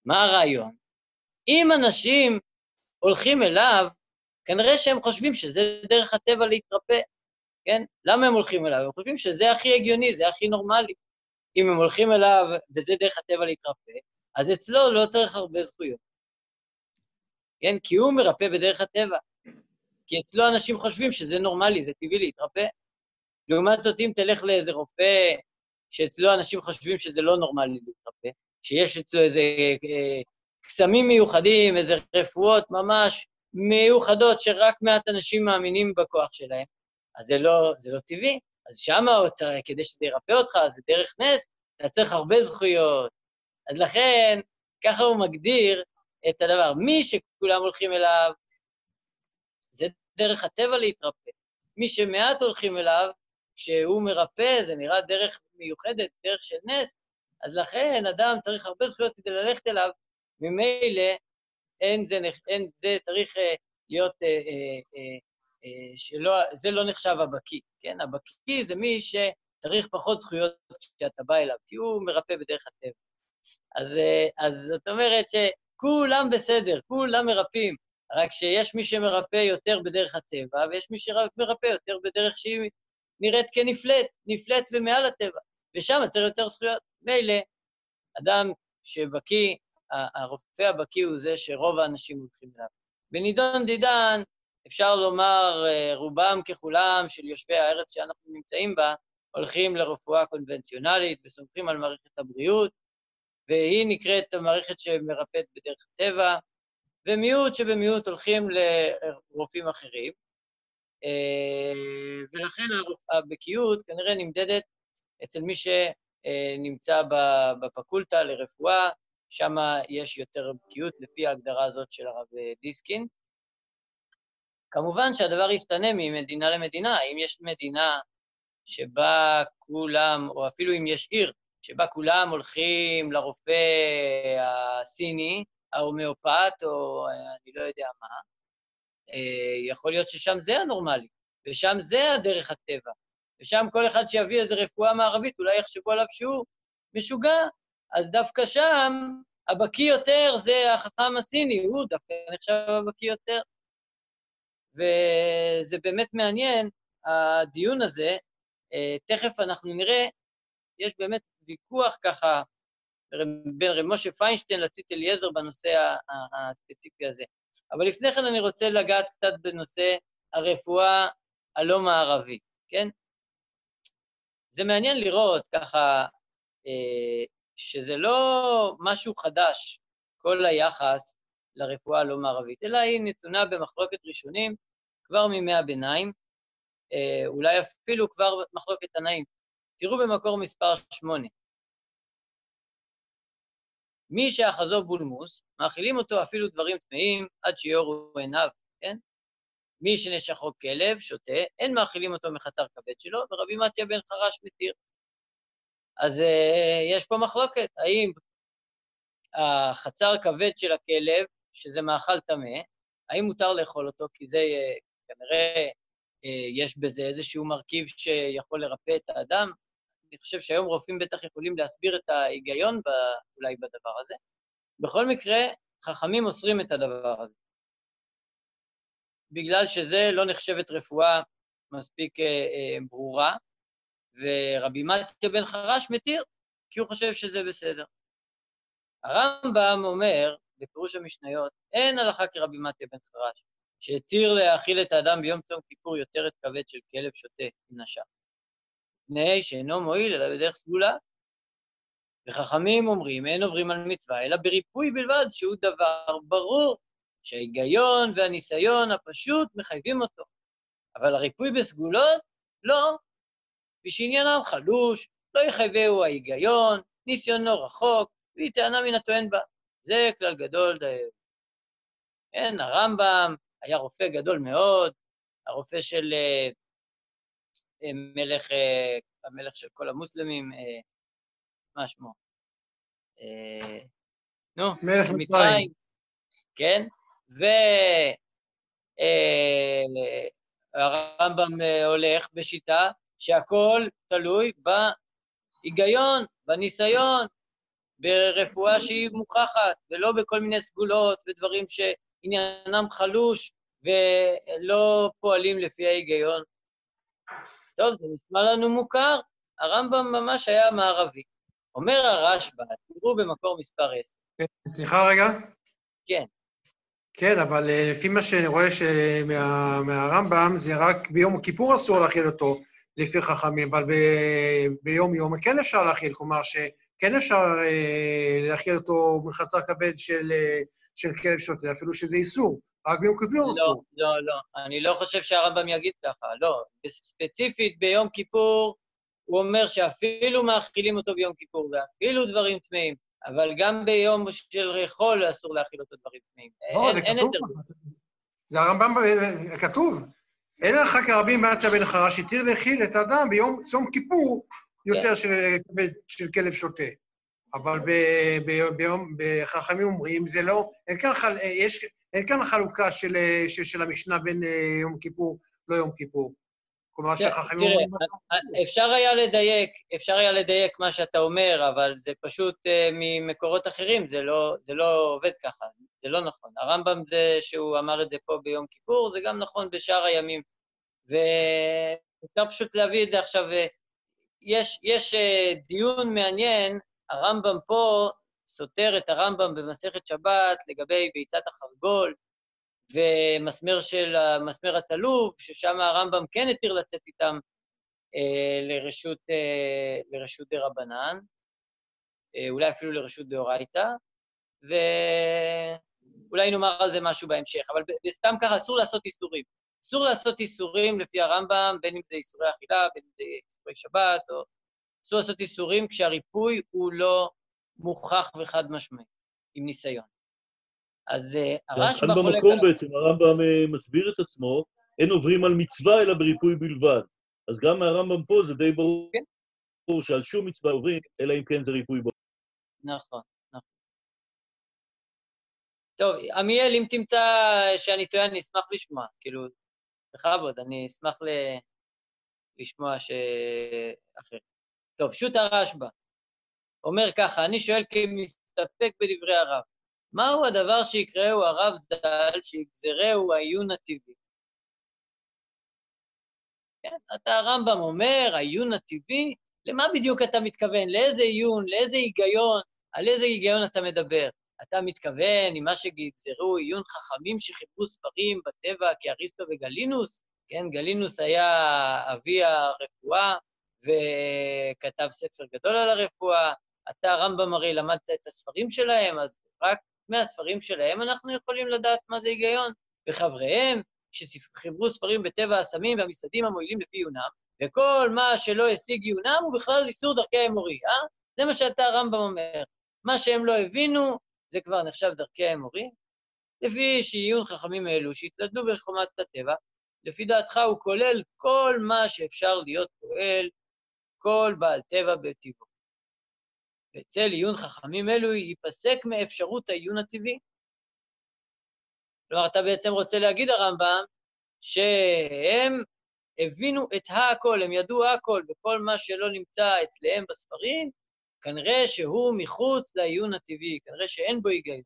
מה הרעיון? אם אנשים הולכים אליו, כנראה שהם חושבים שזה דרך הטבע להתרפא, כן? למה הם הולכים אליו? הם חושבים שזה הכי הגיוני, זה הכי נורמלי. אם הם הולכים אליו וזה דרך הטבע להתרפא, אז אצלו לא צריך הרבה זכויות. כן? כי הוא מרפא בדרך הטבע. כי אצלו אנשים חושבים שזה נורמלי, זה טבעי להתרפא. לעומת זאת, אם תלך לאיזה רופא שאצלו אנשים חושבים שזה לא נורמלי להתרפא, שיש אצלו איזה אה, קסמים מיוחדים, איזה רפואות ממש מיוחדות שרק מעט אנשים מאמינים בכוח שלהם, אז זה לא, זה לא טבעי. אז שמה, כדי שזה ירפא אותך, זה דרך נס, אתה צריך הרבה זכויות. אז לכן, ככה הוא מגדיר את הדבר. מי שכולם הולכים אליו, זה דרך הטבע להתרפא. מי שמעט הולכים אליו, כשהוא מרפא, זה נראה דרך מיוחדת, דרך של נס, אז לכן אדם צריך הרבה זכויות כדי ללכת אליו, ממילא אין זה, אין זה צריך אה, להיות, אה, אה, שלא, זה לא נחשב הבקיא, כן? הבקיא זה מי שצריך פחות זכויות כשאתה בא אליו, כי הוא מרפא בדרך הטבע. אז, אז זאת אומרת שכולם בסדר, כולם מרפאים, רק שיש מי שמרפא יותר בדרך הטבע, ויש מי שמרפא יותר בדרך שהיא נראית כנפלט, נפלט ומעל הטבע, ושם צריך יותר זכויות. מילא, אדם שבקיא, הרופא הבקיא הוא זה שרוב האנשים הולכים אליו. בנידון דידן, אפשר לומר, אה, רובם ככולם של יושבי הארץ שאנחנו נמצאים בה, הולכים לרפואה קונבנציונלית וסומכים על מערכת הבריאות, והיא נקראת המערכת שמרפאת בדרך הטבע, ומיעוט שבמיעוט הולכים לרופאים אחרים. אה, ולכן הבקיאות כנראה נמדדת אצל מי שנמצא בפקולטה לרפואה, שם יש יותר בקיאות לפי ההגדרה הזאת של הרב דיסקין. כמובן שהדבר ישתנה ממדינה למדינה. אם יש מדינה שבה כולם, או אפילו אם יש עיר, שבה כולם הולכים לרופא הסיני, ההומאופת, או אני לא יודע מה, אה, יכול להיות ששם זה הנורמלי, ושם זה הדרך הטבע, ושם כל אחד שיביא איזו רפואה מערבית, אולי יחשבו עליו שהוא משוגע, אז דווקא שם הבקיא יותר זה החכם הסיני, הוא דווקא נחשב הבקיא יותר. וזה באמת מעניין, הדיון הזה, אה, תכף אנחנו נראה, יש באמת ויכוח ככה בין רב משה פיינשטיין לציץ אליעזר בנושא הספציפי הזה. אבל לפני כן אני רוצה לגעת קצת בנושא הרפואה הלא מערבית, כן? זה מעניין לראות ככה אה, שזה לא משהו חדש, כל היחס לרפואה הלא מערבית, אלא היא נתונה במחלוקת ראשונים כבר מימי הביניים, אה, אולי אפילו כבר מחלוקת תנאים. תראו במקור מספר 8. מי שאחזו בולמוס, מאכילים אותו אפילו דברים טמאים עד שיורו עיניו, כן? מי שנשכו כלב, שותה, אין מאכילים אותו מחצר כבד שלו, ורבי מתיה בן חרש מתיר. אז uh, יש פה מחלוקת, האם החצר כבד של הכלב, שזה מאכל טמא, האם מותר לאכול אותו, כי זה uh, כנראה uh, יש בזה איזשהו מרכיב שיכול לרפא את האדם, אני חושב שהיום רופאים בטח יכולים להסביר את ההיגיון ב, אולי בדבר הזה. בכל מקרה, חכמים אוסרים את הדבר הזה, בגלל שזה לא נחשבת רפואה מספיק אה, אה, ברורה, ורבי מתיה בן חרש מתיר, כי הוא חושב שזה בסדר. הרמב"ם אומר, בפירוש המשניות, אין הלכה כרבי מתיה בן חרש, שהתיר להאכיל את האדם ביום תום כיפור יותר את כבד של כלב שותה עם נשך. מפני שאינו מועיל אלא בדרך סגולה. וחכמים אומרים, אין עוברים על מצווה, אלא בריפוי בלבד, שהוא דבר ברור, שההיגיון והניסיון הפשוט מחייבים אותו. אבל הריפוי בסגולות, לא. כפי שעניינם חלוש, לא יחייבהו ההיגיון, ניסיונו רחוק, והיא טענה מן הטוען בה. זה כלל גדול. כן, הרמב"ם היה רופא גדול מאוד, הרופא של אה, אה, מלך, אה, המלך של כל המוסלמים, מה שמו? אה, נו, מלך מצרים. כן? והרמב"ם אה, הולך בשיטה שהכל תלוי בהיגיון, בניסיון, ברפואה שהיא מוכחת, ולא בכל מיני סגולות ודברים שעניינם חלוש ולא פועלים לפי ההיגיון. טוב, זה נשמע לנו מוכר, הרמב"ם ממש היה מערבי. אומר הרשב"א, תראו במקור מספר 10. סליחה רגע. כן. כן, אבל אה, לפי מה שאני רואה שמה, מהרמב"ם, זה רק ביום כיפור אסור להאכיל אותו, לפי חכמים, אבל ב, ביום יום כן אפשר להאכיל, כלומר שכן אפשר אה, להאכיל אותו מחצר כבד של, אה, של כלב שוטה, אפילו שזה איסור, רק ביום כיפור לא, אסור. לא, לא, אני לא חושב שהרמב"ם יגיד ככה, לא. ספציפית ביום כיפור, הוא אומר שאפילו מאכילים אותו ביום כיפור, ואפילו דברים טמאים, אבל גם ביום של חול אסור להאכיל אותו דברים טמאים. לא, אין- זה אין כתוב. זה הרמב"ם, אה, כתוב. אין לך כרבים מעטה בן חרש, התיר להאכיל את האדם ביום צום כיפור יותר של, כבד של כלב שוטה. אבל ב, ב, ביום, בחכמים אומרים, זה לא, אין כאן, חל, יש, אין כאן חלוקה של, של, של המשנה בין אה, יום כיפור לא יום כיפור. כלומר תראה, שהחכמים תראה, אומרים... אפשר היה לדייק, אפשר היה לדייק מה שאתה אומר, אבל זה פשוט uh, ממקורות אחרים, זה לא, זה לא עובד ככה, זה לא נכון. הרמב"ם זה שהוא אמר את זה פה ביום כיפור, זה גם נכון בשאר הימים. ואפשר פשוט להביא את זה עכשיו. אה, יש, יש uh, דיון מעניין, הרמב"ם פה סותר את הרמב"ם במסכת שבת לגבי ביצת החרגול, ומסמר של המסמר הצלוב, ששם הרמב"ם כן התיר לצאת איתם אה, לרשות, אה, לרשות דה רבנן, אה, אולי אפילו לרשות דאורייתא, ואולי נאמר על זה משהו בהמשך, אבל סתם ככה אסור לעשות איסורים. אסור לעשות איסורים לפי הרמב"ם, בין אם זה איסורי אכילה, בין אם זה איסורי שבת, או... אסור לעשות איסורים כשהריפוי הוא לא מוכח וחד משמעי, עם ניסיון. אז אה, הרשב"א כאן חולק במקום עליו. בעצם הרמב"ם אה, מסביר את עצמו, אין עוברים על מצווה אלא בריפוי בלבד. אז גם מהרמב"ם פה זה די ברור כן. שעל שום מצווה עוברים, אלא אם כן זה ריפוי בלבד. נכון, נכון. טוב, עמיאל, אם תמצא שאני טועה, אני אשמח לשמוע. כאילו, בכבוד, אני אשמח ל... לשמוע ש... אחר. טוב, שו"ת הרשב"א אומר ככה, אני שואל כמסתפק בדברי הרב, מהו הדבר שיקראו הרב ז"ל שיגזרהו העיון הטבעי? כן, אתה הרמב"ם אומר, העיון הטבעי, למה בדיוק אתה מתכוון? לאיזה עיון, לאיזה היגיון, על איזה היגיון אתה מדבר? אתה מתכוון עם מה שגזרו עיון חכמים שחיברו ספרים בטבע כאריסטו וגלינוס? כן, גלינוס היה אבי הרפואה וכתב ספר גדול על הרפואה. אתה, הרמב"ם, הרי למדת את הספרים שלהם, אז רק מהספרים שלהם אנחנו יכולים לדעת מה זה היגיון. וחבריהם, שחיברו ספרים בטבע הסמים והמסעדים המועילים לפי עיונם, וכל מה שלא השיג עיונם הוא בכלל איסור דרכי האמורי, אה? זה מה שאתה, הרמב"ם, אומר. מה שהם לא הבינו, זה כבר נחשב דרכי האמורי. לפי שעיון חכמים אלו שהתלדו בחומת הטבע, לפי דעתך הוא כולל כל מה שאפשר להיות פועל, כל בעל טבע בטבעו. ואצל עיון חכמים אלו ייפסק מאפשרות העיון הטבעי. כלומר, אתה בעצם רוצה להגיד, הרמב"ם, שהם הבינו את הכל, הם ידעו הכל, וכל מה שלא נמצא אצלם בספרים, כנראה שהוא מחוץ לעיון הטבעי, כנראה שאין בו היגיון.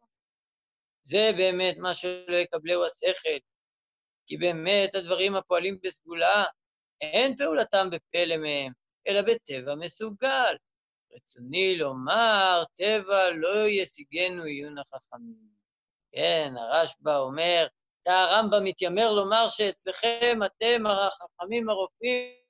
זה באמת מה שלא יקבלהו השכל, כי באמת הדברים הפועלים בסגולה, אין פעולתם בפלא מהם, אלא בטבע מסוגל. רצוני לומר, טבע לא ישיגנו עיון החכמים. כן, הרשב"א אומר, אתה הרמב"ם מתיימר לומר שאצלכם אתם החכמים הרופאים,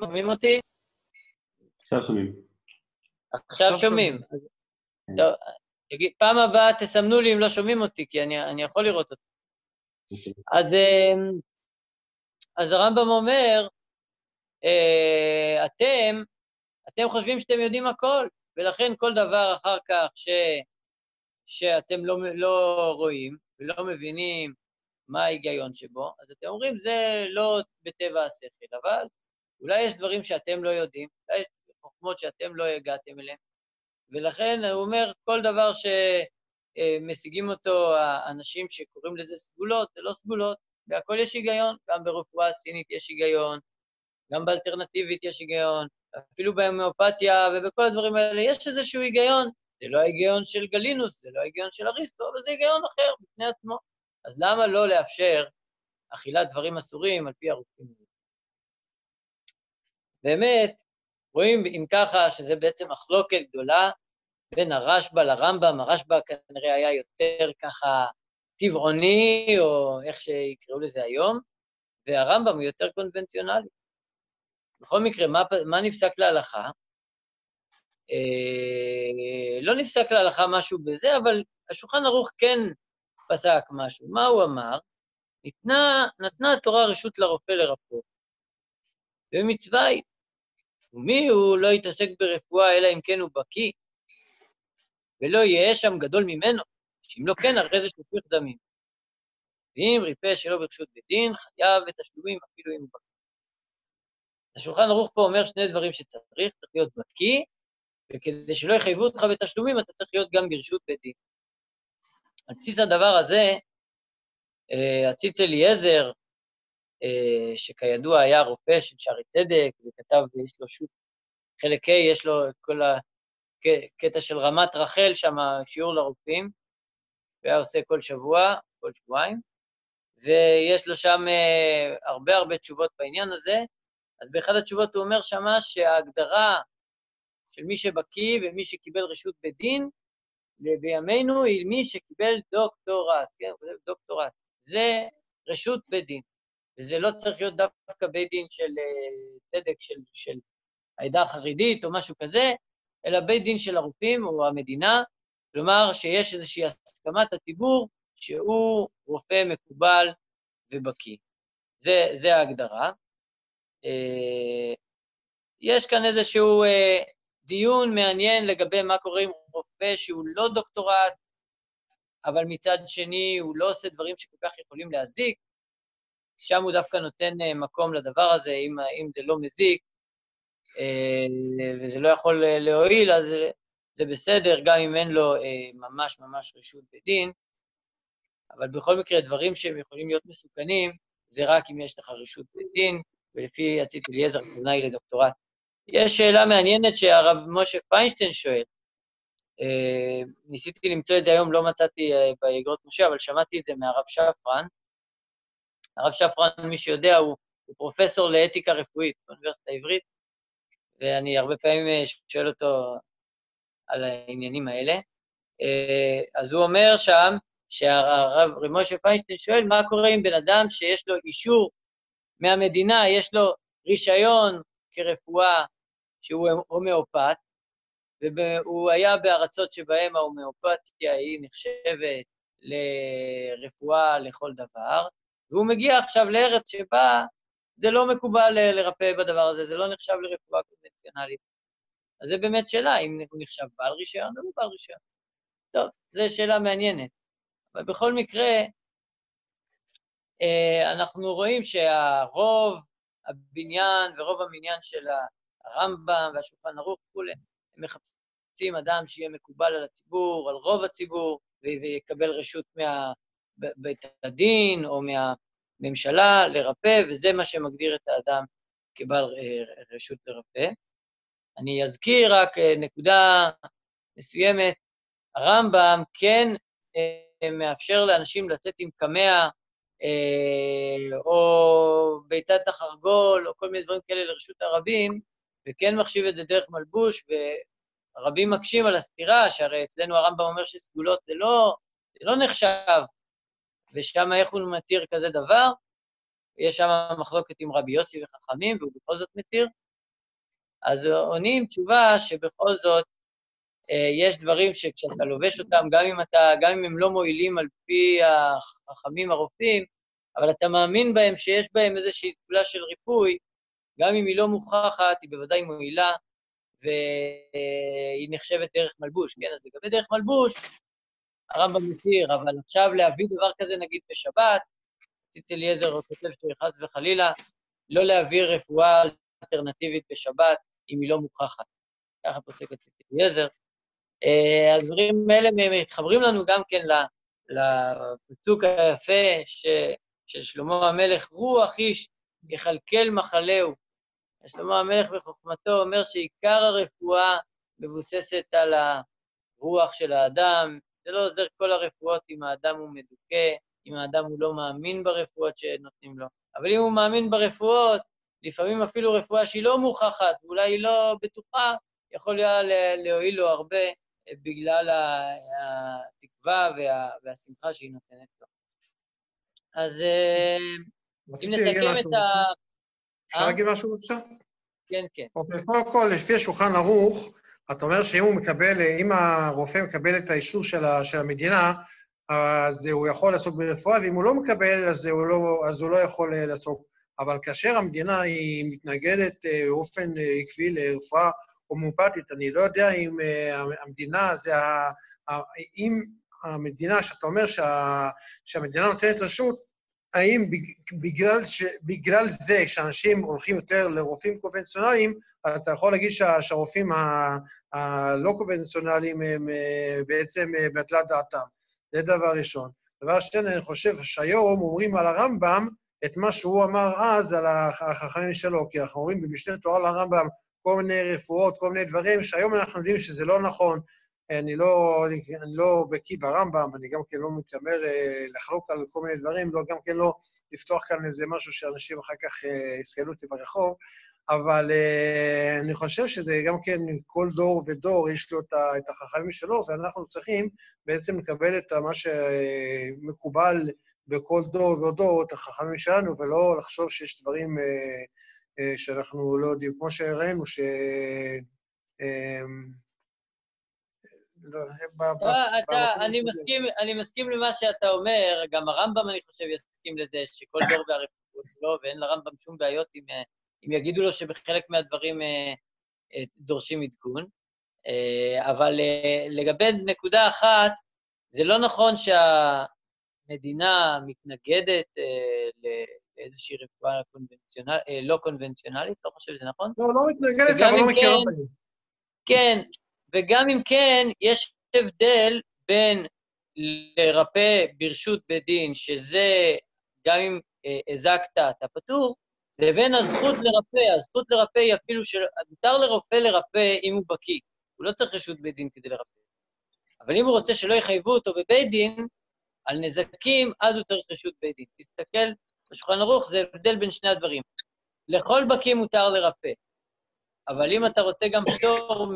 שומעים אותי? עכשיו שומעים. עכשיו שומעים. טוב, פעם הבאה תסמנו לי אם לא שומעים אותי, כי אני, אני יכול לראות אותי. אז, אמ, אז הרמב"ם אומר, אה, אתם, אתם חושבים שאתם יודעים הכל, ולכן כל דבר אחר כך ש, שאתם לא, לא רואים ולא מבינים מה ההיגיון שבו, אז אתם אומרים, זה לא בטבע השכל, אבל אולי יש דברים שאתם לא יודעים, אולי יש חוכמות שאתם לא הגעתם אליהן, ולכן הוא אומר, כל דבר שמשיגים אותו האנשים שקוראים לזה סגולות, זה לא סגולות, בהכל יש היגיון, גם ברפואה הסינית יש היגיון, גם באלטרנטיבית יש היגיון, אפילו בהומאופתיה ובכל הדברים האלה יש איזשהו היגיון. זה לא ההיגיון של גלינוס, זה לא ההיגיון של אריסטו, אבל זה היגיון אחר בפני עצמו. אז למה לא לאפשר אכילת דברים אסורים על פי הרופאים? באמת, רואים אם ככה שזה בעצם מחלוקת גדולה בין הרשב"א לרמב"ם, הרשב"א כנראה היה יותר ככה טבעוני, או איך שיקראו לזה היום, והרמב"ם הוא יותר קונבנציונלי. בכל מקרה, מה, מה נפסק להלכה? אה, לא נפסק להלכה משהו בזה, אבל השולחן ערוך כן פסק משהו. מה הוא אמר? ניתנה, נתנה התורה רשות לרופא לרפוא, ומצווה היא. ומי הוא לא יתעסק ברפואה אלא אם כן הוא בקיא, ולא יהיה שם גדול ממנו, שאם לא כן, הרי זה שפיך דמים. ואם ריפא שלא ברשות בית דין, חייב בתשלומים אפילו אם הוא בקיא. השולחן ערוך פה אומר שני דברים שצריך, צריך להיות בקיא, וכדי שלא יחייבו אותך בתשלומים, אתה צריך להיות גם ברשות בית דין. על בסיס הדבר הזה, אה, הציץ אליעזר, אה, שכידוע היה רופא של שערי צדק, וכתב, יש לו שו"ת, חלק ה', יש לו את כל הקטע של רמת רחל, שם שיעור לרופאים, והיה עושה כל שבוע, כל שבועיים, ויש לו שם אה, הרבה הרבה תשובות בעניין הזה, אז באחד התשובות הוא אומר שמה שההגדרה של מי שבקיא ומי שקיבל רשות בדין, בימינו היא מי שקיבל דוקטורט, כן, דוקטורט. זה רשות בית דין, וזה לא צריך להיות דווקא בית דין של uh, צדק של, של העדה החרדית או משהו כזה, אלא בית דין של הרופאים או המדינה, כלומר שיש איזושהי הסכמת הציבור שהוא רופא מקובל ובקיא. זה, זה ההגדרה. Uh, יש כאן איזשהו uh, דיון מעניין לגבי מה קורה עם רופא שהוא לא דוקטורט, אבל מצד שני הוא לא עושה דברים שכל כך יכולים להזיק, שם הוא דווקא נותן אה, מקום לדבר הזה, אם, אם זה לא מזיק אה, וזה לא יכול אה, להועיל, אז זה בסדר, גם אם אין לו ממש ממש רשות בדין, אבל בכל מקרה, דברים שהם יכולים להיות מסוכנים, זה רק אם יש לך רשות בדין, ולפי עצית אליעזר, היא לדוקטורט. יש שאלה מעניינת שהרב משה פיינשטיין שואל, אה, ניסיתי למצוא את זה היום, לא מצאתי אה, באגרות משה, אבל שמעתי את זה מהרב שפרן. הרב שפרן, מי שיודע, הוא, הוא פרופסור לאתיקה רפואית באוניברסיטה העברית, ואני הרבה פעמים אה, שואל אותו על העניינים האלה. אז הוא אומר שם, שהרב משה פיינשטיין שואל, מה קורה עם בן אדם שיש לו אישור מהמדינה, יש לו רישיון כרפואה שהוא הומאופת, והוא היה בארצות שבהן ההומאופתיה היא נחשבת לרפואה לכל דבר, והוא מגיע עכשיו לארץ שבה זה לא מקובל לרפא בדבר הזה, זה לא נחשב לרפואה קונבנציונלית. אז זו באמת שאלה, אם הוא נחשב בעל רישיון או לא בעל רישיון. טוב, זו שאלה מעניינת. אבל בכל מקרה, אה, אנחנו רואים שהרוב הבניין ורוב המניין של הרמב"ם והשולחן ערוך וכולי, הם מחפשים אדם שיהיה מקובל על הציבור, על רוב הציבור, ויקבל רשות מבית הדין או מהממשלה לרפא, וזה מה שמגדיר את האדם כבעל אה, רשות לרפא. אני אזכיר רק אה, נקודה מסוימת, הרמב"ם כן אה, מאפשר לאנשים לצאת עם קמע או ביצת החרגול, או כל מיני דברים כאלה לרשות הרבים, וכן מחשיב את זה דרך מלבוש, ורבים מקשים על הסתירה, שהרי אצלנו הרמב"ם אומר שסגולות זה לא, זה לא נחשב, ושם איך הוא מתיר כזה דבר? יש שם מחלוקת עם רבי יוסי וחכמים, והוא בכל זאת מתיר. אז עונים תשובה שבכל זאת אה, יש דברים שכשאתה לובש אותם, גם אם, אתה, גם אם הם לא מועילים על פי החכמים הרופאים, אבל אתה מאמין בהם שיש בהם איזושהי תגולה של ריפוי, גם אם היא לא מוכחת, היא בוודאי מועילה, והיא נחשבת דרך מלבוש, כן? אז לגבי דרך מלבוש, הרמב"ם מתיר, אבל עכשיו להביא דבר כזה, נגיד בשבת, ציץ אליעזר כותב שחס וחלילה, לא להביא רפואה אלטרנטיבית בשבת אם היא לא מוכחת. ככה פוסק את ציץ אליעזר. אה, הדברים האלה מתחברים לנו גם כן לפסוק היפה ש, של שלמה המלך, רוח איש יכלכל מחלהו. שלמה המלך בחוכמתו אומר שעיקר הרפואה מבוססת על הרוח של האדם, זה לא עוזר כל הרפואות אם האדם הוא מדוכא, אם האדם הוא לא מאמין ברפואות שנותנים לו. אבל אם הוא מאמין ברפואות, לפעמים אפילו רפואה שהיא לא מוכחת, ואולי היא לא בטוחה, יכול להועיל לו הרבה בגלל התקווה וה, והשמחה שהיא נותנת לו. אז אה, אם נסכם את ה... אפשר אה? להגיד משהו בבקשה? כן, כן. אוקיי, קודם כל, לפי השולחן ערוך, אתה אומר שאם הוא מקבל, אם הרופא מקבל את האישור של, ה, של המדינה, אז הוא יכול לעסוק ברפואה, ואם הוא לא מקבל, אז הוא לא, אז הוא לא יכול אה, לעסוק. אבל כאשר המדינה היא מתנגדת באופן עקבי לרפואה הומואפתית, אני לא יודע אם המדינה זה ה... אם המדינה, שאתה אומר שה, שהמדינה נותנת רשות, האם בגלל, ש, בגלל זה שאנשים הולכים יותר לרופאים קונבנציונליים, אתה יכול להגיד שה, שהרופאים הלא קונבנציונליים הם בעצם בהטלת דעתם. זה דבר ראשון. דבר שני, אני חושב שהיום אומרים על הרמב"ם את מה שהוא אמר אז על החכמים שלו, כי אנחנו רואים במשנה תורה לרמב"ם כל מיני רפואות, כל מיני דברים, שהיום אנחנו יודעים שזה לא נכון. אני לא, אני, לא בקיא ברמב"ם, אני גם כן לא מתיימר אה, לחלוק על כל מיני דברים, לא, גם כן לא לפתוח כאן איזה משהו שאנשים אחר כך אה, יסכלו אותי ברחוב, אבל אה, אני חושב שזה גם כן, כל דור ודור יש לו את החכמים שלו, ואנחנו צריכים בעצם לקבל את מה שמקובל בכל דור ודור, את החכמים שלנו, ולא לחשוב שיש דברים שאנחנו לא יודעים, כמו שראינו, ש... אני מסכים למה שאתה אומר, גם הרמב"ם, אני חושב, יסכים לזה, שכל דור והרפואות שלו, ואין לרמב"ם שום בעיות אם, אם יגידו לו שבחלק מהדברים דורשים עדכון. אבל לגבי נקודה אחת, זה לא נכון שהמדינה מתנגדת לאיזושהי רפואה קונבנציונל, לא קונבנציונלית, לא חושב שזה נכון? לא, לא מתנגדת, אבל לא מכירה כן, כן, וגם אם כן, יש הבדל בין לרפא ברשות בית דין, שזה גם אם הזקת, אתה פטור, לבין הזכות לרפא. הזכות לרפא היא אפילו של... מותר לרופא לרפא אם הוא בקיא. הוא לא צריך רשות בית דין כדי לרפא. אבל אם הוא רוצה שלא יחייבו אותו בבית דין על נזקים, אז הוא צריך רשות בית דין. תסתכל בשולחן ערוך, זה הבדל בין שני הדברים. לכל בקיא מותר לרפא. אבל אם אתה רוצה גם פטור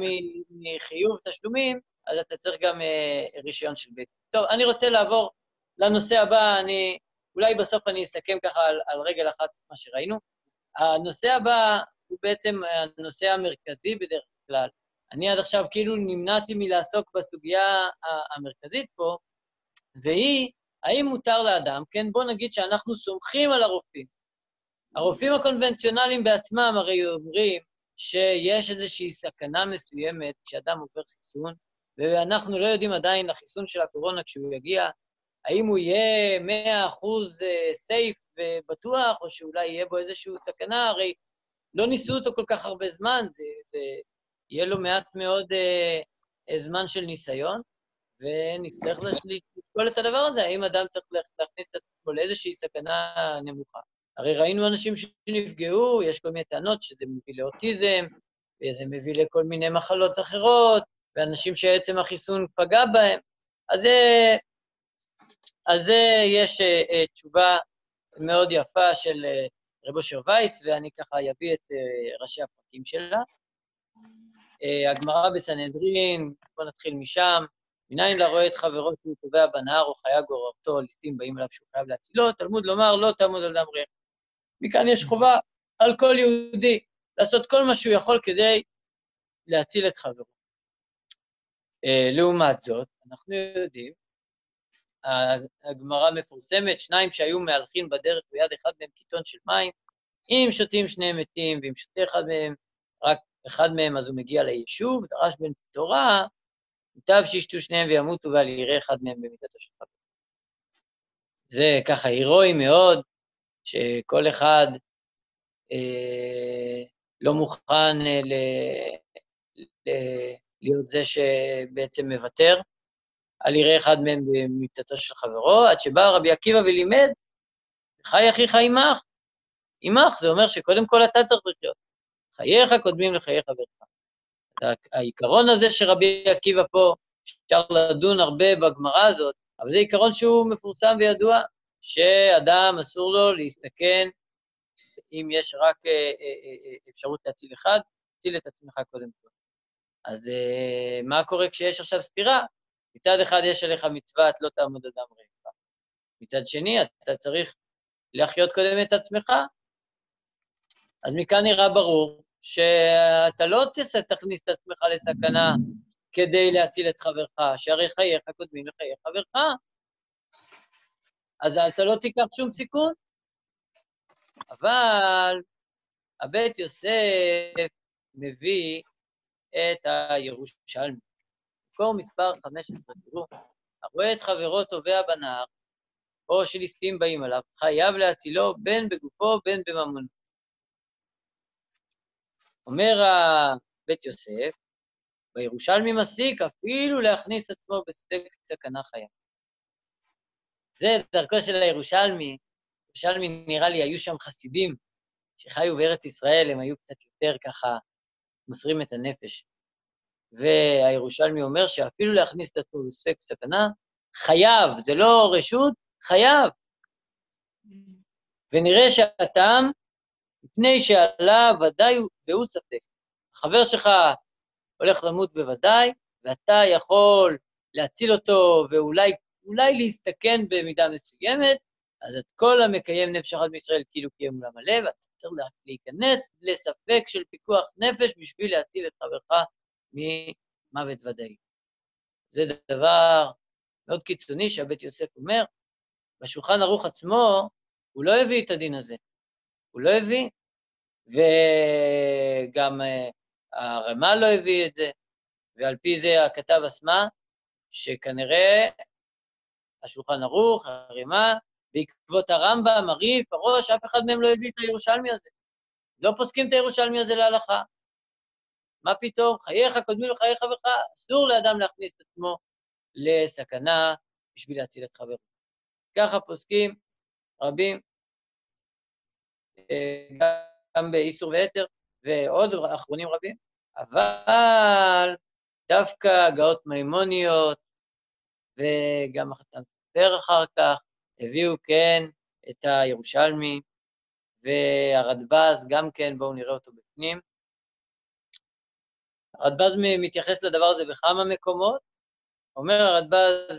מחיוב תשלומים, אז אתה צריך גם אה, רישיון של בית. טוב, אני רוצה לעבור לנושא הבא, אני, אולי בסוף אני אסכם ככה על, על רגל אחת מה שראינו. הנושא הבא הוא בעצם הנושא המרכזי בדרך כלל. אני עד עכשיו כאילו נמנעתי מלעסוק בסוגיה המרכזית פה, והיא, האם מותר לאדם, כן, בוא נגיד שאנחנו סומכים על הרופאים. הרופאים הקונבנציונליים בעצמם הרי אומרים שיש איזושהי סכנה מסוימת כשאדם עובר חיסון, ואנחנו לא יודעים עדיין לחיסון של הקורונה כשהוא יגיע, האם הוא יהיה 100% סייף ובטוח, או שאולי יהיה בו איזושהי סכנה, הרי לא ניסו אותו כל כך הרבה זמן, זה, זה יהיה לו מעט מאוד אה, זמן של ניסיון, ונצטרך לשקול את הדבר הזה, האם אדם צריך להכניס את עצמו לאיזושהי סכנה נמוכה. הרי ראינו אנשים שנפגעו, יש כל מיני טענות שזה מביא לאוטיזם, וזה מביא לכל מיני מחלות אחרות, ואנשים שעצם החיסון פגע בהם. אז זה, על זה יש uh, תשובה מאוד יפה של uh, רב אושר וייס, ואני ככה אביא את uh, ראשי הפרקים שלה. Uh, הגמרא בסנהדרין, בואו נתחיל משם. מניין לה רואה את חברו שהוא טובע בנהר או חיה גוררתו, ליסטים באים אליו שהוא חייב להצילו, תלמוד לומר לא תעמוד על דם ריח. מכאן יש חובה על כל יהודי לעשות כל מה שהוא יכול כדי להציל את חברו. אה, לעומת זאת, אנחנו יודעים, הגמרא מפורסמת, שניים שהיו מהלכים בדרך ביד אחד מהם קיטון של מים, אם שותים שניהם מתים, ואם שותה אחד מהם, רק אחד מהם, אז הוא מגיע ליישוב, דרש בן תורה, מוטב שישתו שניהם וימותו ואל יראה אחד מהם במיטתו של. זה ככה הירואי מאוד, שכל אחד אה, לא מוכן אה, ל, ל, להיות זה שבעצם מוותר על יראה אחד מהם במיטתו של חברו, עד שבא רבי עקיבא ולימד, חי אחיך עמך. עמך זה אומר שקודם כל אתה צריך לחיות. חייך קודמים לחיי חברך. העיקרון הזה שרבי עקיבא פה, אפשר לדון הרבה בגמרא הזאת, אבל זה עיקרון שהוא מפורסם וידוע, שאדם אסור לו להסתכן אם יש רק אה, אה, אה, אפשרות להציל אחד, תציל את עצמך קודם כל. אז מה קורה כשיש עכשיו סתירה? מצד אחד יש עליך מצוות לא תעמוד אדם רעך. מצד שני, אתה צריך להחיות קודם את עצמך. אז מכאן נראה ברור שאתה לא תכניס את עצמך לסכנה כדי להציל את חברך, שהרי חייך קודמים לחיי חברך. אז אתה לא תיקח שום סיכון. אבל הבית יוסף מביא את הירושלמי. מקור מספר 15, תראו, הרואה את חברו טובע בנהר, או שליסטים באים עליו, חייב להצילו בין בגופו בין בממונו. אומר בית יוסף, בירושלמי מסיק אפילו להכניס עצמו בספק סכנה חיה. זה דרכו של הירושלמי. ירושלמי, נראה לי, היו שם חסידים שחיו בארץ ישראל, הם היו קצת יותר ככה מוסרים את הנפש. והירושלמי אומר שאפילו להכניס את עצמו בספק סכנה, חייב, זה לא רשות, חייב. ונראה שהטעם, מפני שעלה ודאי והוא ספק. החבר שלך הולך למות בוודאי, ואתה יכול להציל אותו ואולי אולי להסתכן במידה מסוימת, אז את כל המקיים נפש אחת מישראל כאילו קיים עולם מלא, ואתה צריך להיכנס לספק של פיקוח נפש בשביל להציל את חברך ממוות ודאי. זה דבר מאוד קיצוני שהבית יוסף אומר, בשולחן ערוך עצמו, הוא לא הביא את הדין הזה. הוא לא הביא, וגם uh, הרמ"א לא הביא את זה, ועל פי זה הכתב אסמה, שכנראה השולחן ערוך, הרמ"א, בעקבות הרמב"ם, הריף, הראש, אף אחד מהם לא הביא את הירושלמי הזה. לא פוסקים את הירושלמי הזה להלכה. מה פתאום? חייך קודמים לחיי חברך, אסור לאדם להכניס את עצמו לסכנה בשביל להציל את חברו. ככה פוסקים רבים, אה, גם באיסור ויתר, ועוד אחרונים רבים, אבל דווקא הגאות מימוניות, וגם החתם סופר אחר כך, הביאו כן את הירושלמי, והרדב"ז גם כן, בואו נראה אותו בפנים. הרדב"ז מתייחס לדבר הזה בכמה מקומות. אומר הרדב"ז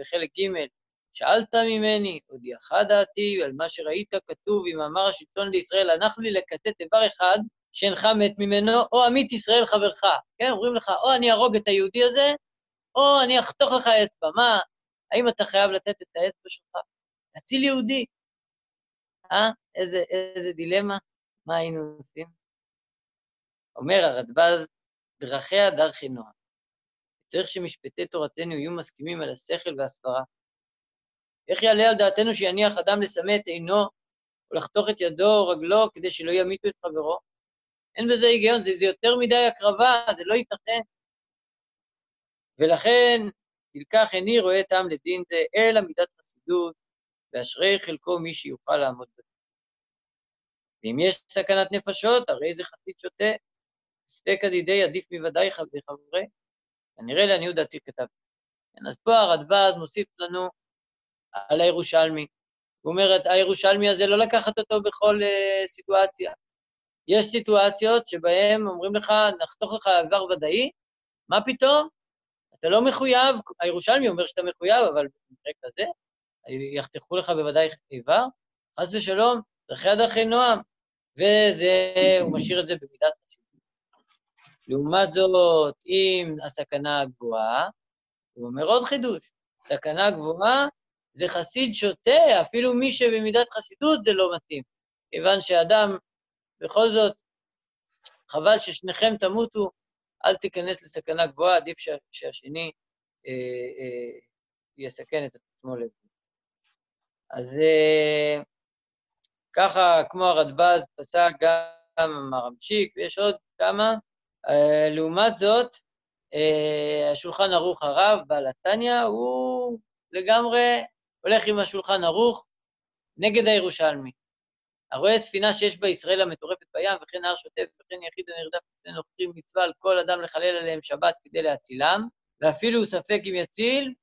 בחלק ג', שאלת ממני, הודיעך דעתי על מה שראית כתוב במאמר השלטון לישראל, הנח לי לקצץ איבר אחד שאינך מת ממנו, או עמית ישראל חברך. כן, אומרים לך, או אני אהרוג את היהודי הזה, או אני אחתוך לך אצבע. מה, האם אתה חייב לתת את האצבע שלך? להציל יהודי. אה? איזה, איזה דילמה, מה היינו עושים? אומר הרדב"ז, דרכיה דרכי נועם. צריך שמשפטי תורתנו יהיו מסכימים על השכל והסברה. איך יעלה על דעתנו שיניח אדם לסמא את עינו, או לחתוך את ידו או רגלו כדי שלא ימיתו את חברו? אין בזה היגיון, זה, זה יותר מדי הקרבה, זה לא ייתכן. ולכן, תלקח איני רואה טעם לדין זה, אלא מידת חסידות, ואשרי חלקו מי שיוכל לעמוד בזה. ואם יש סכנת נפשות, הרי זה חסיד שותה, ספק הדידי עדיף מוודאי חברי. כנראה לעניות דעתי כתב. כן, אז פה הרדב"ז מוסיף לנו על הירושלמי. הוא אומר, הירושלמי הזה לא לקחת אותו בכל uh, סיטואציה. יש סיטואציות שבהן אומרים לך, נחתוך לך איבר ודאי, מה פתאום? אתה לא מחויב, הירושלמי אומר שאתה מחויב, אבל במקרה כזה, יחתכו לך בוודאי איבר, חס ושלום, דרכי הדרכי נועם. וזה, הוא משאיר את זה במידת חסידות. לעומת זאת, אם הסכנה גבוהה, הוא אומר עוד חידוש, סכנה גבוהה זה חסיד שוטה, אפילו מי שבמידת חסידות זה לא מתאים. כיוון שאדם, בכל זאת, חבל ששניכם תמותו, אל תיכנס לסכנה גבוהה, עדיף שה, שהשני אה, אה, יסכן את עצמו לבד. אז אה, ככה, כמו הרדב"ז פסק גם הרמשיק, ויש עוד כמה. אה, לעומת זאת, אה, השולחן ערוך הרב, בעל התניא, הוא לגמרי הולך עם השולחן ערוך נגד הירושלמי. הרואה ספינה שיש בה ישראל המטורפת בים, וכן הר שוטף, וכן יחיד הנרדף לפני נוכחים מצווה על כל אדם לחלל עליהם שבת כדי להצילם, ואפילו ספק אם יציל,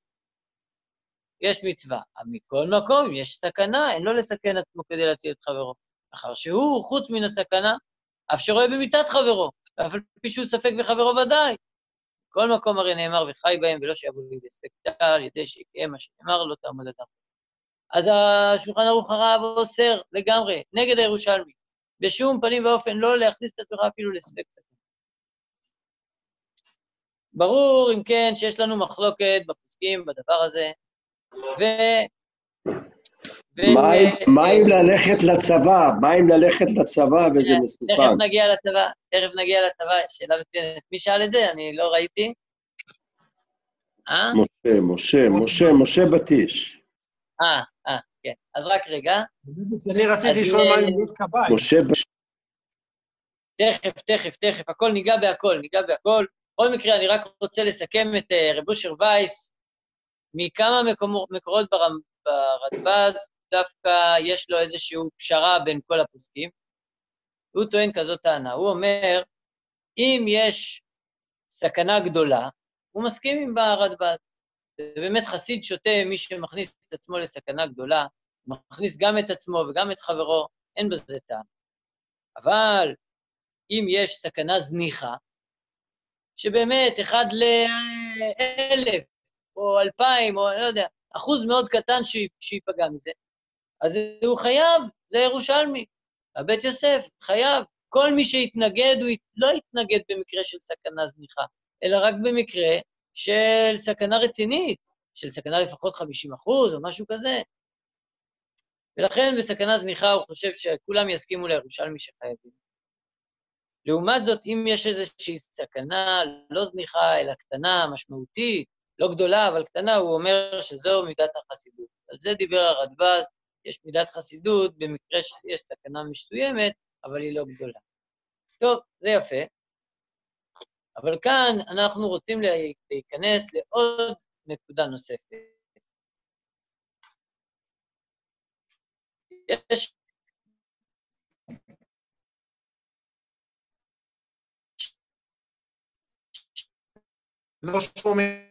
יש מצווה. מכל מקום, יש סכנה, אין לו לסכן עצמו כדי להציל את חברו. מאחר שהוא, חוץ מן הסכנה, אף שרואה במיתת חברו, ואף על פי שהוא ספק וחברו ודאי. בכל מקום הרי נאמר וחי בהם, ולא שיבוא לידי ספקתה, על ידי שיקיים מה שנאמר, לא תעמוד אדם. אז השולחן ערוך הרב אוסר לגמרי, נגד הירושלמי. בשום פנים ואופן לא להכניס את התורה אפילו לספק. ברור, אם כן, שיש לנו מחלוקת בפוסקים בדבר הזה, ו... ו... מה אם ללכת לצבא? מה אם ללכת לצבא וזה כן, מסוכן? תכף נגיע לצבא, תכף נגיע לצבא, שאלה מצוינת. מי שאל את זה? אני לא ראיתי. אה? משה, משה, משה, משה בטיש. אה, כן. אז רק רגע. אני רציתי לשאול מה עם להיות כבאי. משה. תכף, תכף, תכף, הכל ניגע בהכל, ניגע בהכל. בכל מקרה, אני רק רוצה לסכם את uh, רב אושר וייס. מכמה מקומות, מקורות ברמ- ברדב"ז, דווקא יש לו איזושהי פשרה בין כל הפוסקים. הוא טוען כזאת טענה, הוא אומר, אם יש סכנה גדולה, הוא מסכים עם הרדב"ז. זה באמת חסיד שוטה, מי שמכניס את עצמו לסכנה גדולה, מכניס גם את עצמו וגם את חברו, אין בזה טעם. אבל אם יש סכנה זניחה, שבאמת אחד לאלף, או אלפיים, או לא יודע, אחוז מאוד קטן שי- שייפגע מזה, אז הוא חייב, זה ירושלמי. הבית יוסף חייב. כל מי שיתנגד, הוא לא יתנגד במקרה של סכנה זניחה, אלא רק במקרה של סכנה רצינית, של סכנה לפחות 50 אחוז או משהו כזה. ולכן בסכנה זניחה הוא חושב שכולם יסכימו לירושלמי שחייבים. לעומת זאת, אם יש איזושהי סכנה לא זניחה, אלא קטנה, משמעותית, לא גדולה, אבל קטנה, הוא אומר שזו מידת החסידות. על זה דיבר הרדב"ז, יש מידת חסידות במקרה שיש סכנה מסוימת, אבל היא לא גדולה. טוב, זה יפה. אבל כאן אנחנו רוצים לה- להיכנס לעוד נקודה נוספת. יש לא שומעים.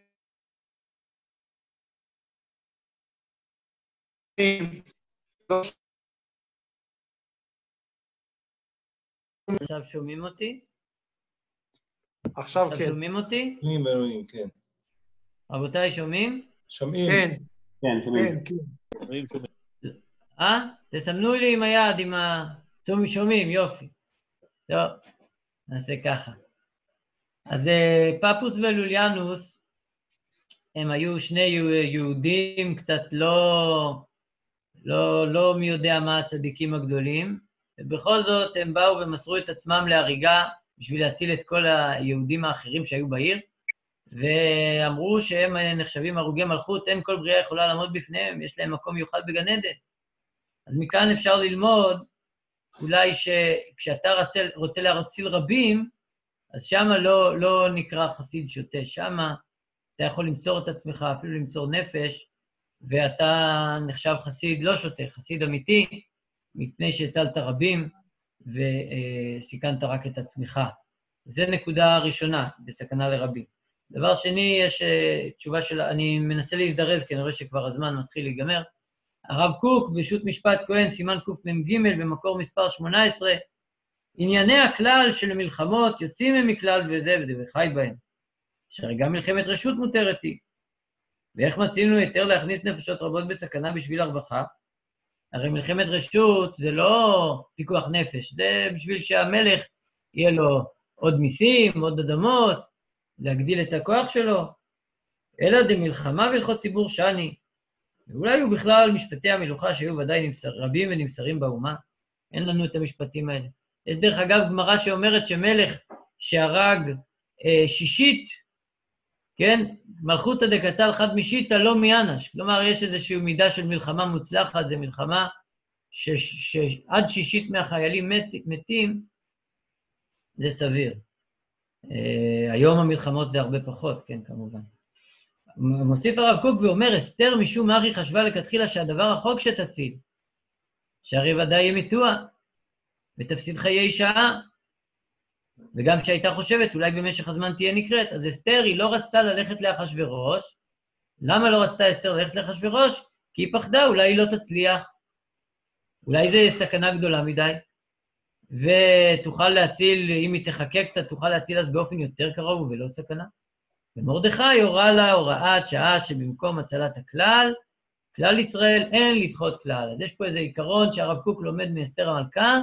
לא עכשיו שומעים אותי? עכשיו עכשיו כן. שומעים אותי? שומעים ואלוהים, כן. רבותיי, שומעים? שומעים. כן, כן, שומעים. כן, כן. שומעים, שומעים. אה? תסמנו לי עם היד, עם ה... שומעים, שומעים, יופי. טוב, נעשה ככה. אז אה, פפוס ולוליאנוס, הם היו שני יהו- יהודים קצת לא, לא, לא מי יודע מה הצדיקים הגדולים, ובכל זאת הם באו ומסרו את עצמם להריגה בשביל להציל את כל היהודים האחרים שהיו בעיר, ואמרו שהם נחשבים הרוגי מלכות, אין כל בריאה יכולה לעמוד בפניהם, יש להם מקום מיוחד בגן עדן. אז מכאן אפשר ללמוד אולי שכשאתה רוצה, רוצה להציל רבים, אז שמה לא, לא נקרא חסיד שוטה, שמה אתה יכול למסור את עצמך, אפילו למסור נפש, ואתה נחשב חסיד לא שוטה, חסיד אמיתי, מפני שהצלת רבים וסיכנת רק את עצמך. זו נקודה ראשונה בסכנה לרבים. דבר שני, יש אה, תשובה של... אני מנסה להזדרז, כי אני רואה שכבר הזמן מתחיל להיגמר. הרב קוק, בשו"ת משפט כהן, סימן קמ"ג, במקור מספר 18, ענייני הכלל של מלחמות יוצאים הם מכלל וזה ודברי חי בהם. שהרי גם מלחמת רשות מותרת היא. ואיך מצינו היתר להכניס נפשות רבות בסכנה בשביל הרווחה? הרי מלחמת רשות זה לא פיקוח נפש, זה בשביל שהמלך יהיה לו עוד מיסים, עוד אדמות, להגדיל את הכוח שלו. אלא דמלחמה והלכות ציבור שאני. ואולי היו בכלל משפטי המלוכה שהיו ודאי נמסר, רבים ונמסרים באומה. אין לנו את המשפטים האלה. יש דרך אגב גמרא שאומרת שמלך שהרג אה, שישית, כן, מלכותא דקתל חד משיתא לא מיאנש. כלומר, יש איזושהי מידה של מלחמה מוצלחת, זו מלחמה שעד שישית מהחיילים מת, מתים, זה סביר. אה, היום המלחמות זה הרבה פחות, כן, כמובן. מוסיף הרב קוק ואומר, אסתר משום מה היא חשבה לכתחילה שהדבר רחוק שתציל, שהרי ודאי ימתוה, ותפסיד חיי שעה. וגם כשהייתה חושבת, אולי במשך הזמן תהיה נקראת. אז אסתר, היא לא רצתה ללכת לאחשוורוש. למה לא רצתה אסתר ללכת לאחשוורוש? כי היא פחדה, אולי היא לא תצליח. אולי זו סכנה גדולה מדי. ותוכל להציל, אם היא תחכה קצת, תוכל להציל אז באופן יותר קרוב ולא סכנה. ומרדכי הורה לה הוראת שעה שבמקום הצלת הכלל, כלל ישראל אין לדחות כלל. אז יש פה איזה עיקרון שהרב קוק לומד מאסתר המלכה,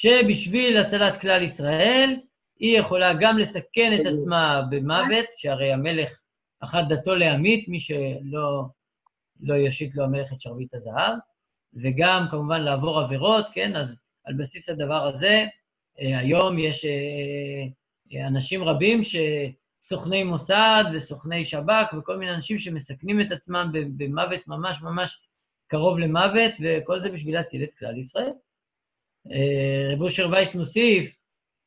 שבשביל הצלת כלל ישראל, היא יכולה גם לסכן את עצמה במוות, שהרי המלך, אחת דתו להמית, מי שלא לא יושיט לו המלך את שרביט הזהב, וגם כמובן לעבור עבירות, כן? אז על בסיס הדבר הזה, אה, היום יש אה, אה, אנשים רבים שסוכני מוסד וסוכני שב"כ וכל מיני אנשים שמסכנים את עצמם במוות ממש ממש קרוב למוות, וכל זה בשביל להציל את כלל ישראל. רב אושר וייס מוסיף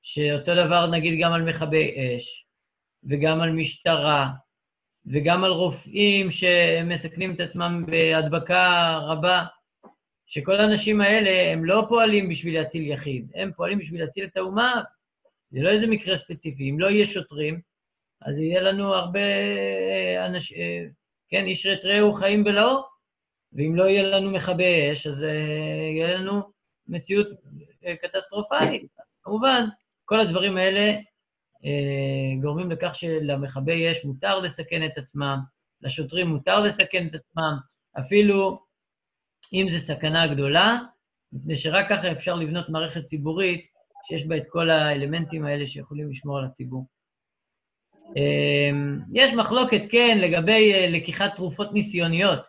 שאותו דבר נגיד גם על מכבי אש, וגם על משטרה, וגם על רופאים שמסכנים את עצמם בהדבקה רבה. שכל האנשים האלה, הם לא פועלים בשביל להציל יחיד, הם פועלים בשביל להציל את האומה. זה לא איזה מקרה ספציפי. אם לא יהיה שוטרים, אז יהיה לנו הרבה אנשים, כן, איש ראת רעהו חיים בלאו, ואם לא יהיה לנו מכבי אש, אז יהיה לנו מציאות קטסטרופלית. כמובן, כל הדברים האלה גורמים לכך שלמכבי אש מותר לסכן את עצמם, לשוטרים מותר לסכן את עצמם, אפילו אם זו סכנה גדולה, מפני שרק ככה אפשר לבנות מערכת ציבורית שיש בה את כל האלמנטים האלה שיכולים לשמור על הציבור. אמ, יש מחלוקת, כן, לגבי אה, לקיחת תרופות ניסיוניות.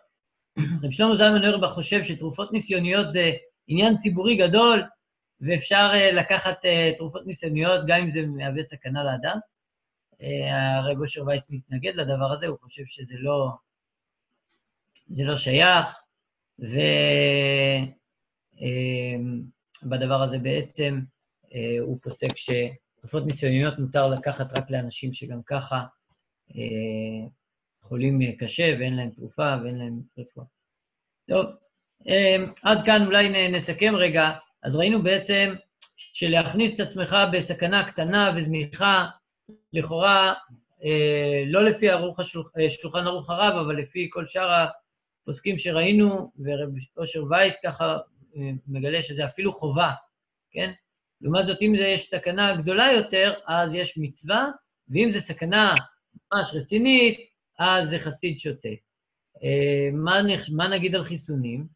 רב שלמה זלמן אוירבך חושב שתרופות ניסיוניות זה עניין ציבורי גדול, ואפשר אה, לקחת אה, תרופות ניסיוניות גם אם זה מהווה סכנה לאדם. הרב אושר וייס מתנגד לדבר הזה, הוא חושב שזה לא, לא שייך. ובדבר הזה בעצם אה, הוא פוסק שתרופות ניסיוניות מותר לקחת רק לאנשים שגם ככה אה, חולים קשה ואין להם תרופה ואין להם רפואה. טוב, עד כאן אולי נסכם רגע. אז ראינו בעצם שלהכניס את עצמך בסכנה קטנה וזניחה, לכאורה, אה, לא לפי שולחן ערוך הרב, אבל לפי כל שאר פוסקים שראינו, ורב אושר וייס ככה אה, מגלה שזה אפילו חובה, כן? לעומת זאת, אם יש סכנה גדולה יותר, אז יש מצווה, ואם זו סכנה ממש רצינית, אז זה חסיד שותה. אה, מה, מה נגיד על חיסונים?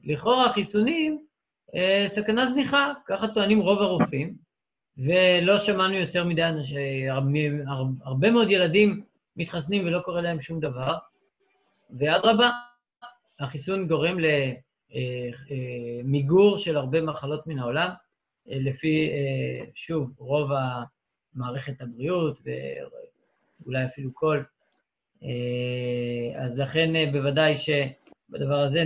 לכאורה חיסונים, אה, סכנה זניחה, ככה טוענים רוב הרופאים, ולא שמענו יותר מדי אנשים, הרבה מאוד ילדים מתחסנים ולא קורה להם שום דבר, ואדרבה, החיסון גורם למיגור של הרבה מחלות מן העולם, לפי, שוב, רוב מערכת הבריאות, ואולי אפילו כל. אז לכן בוודאי שבדבר הזה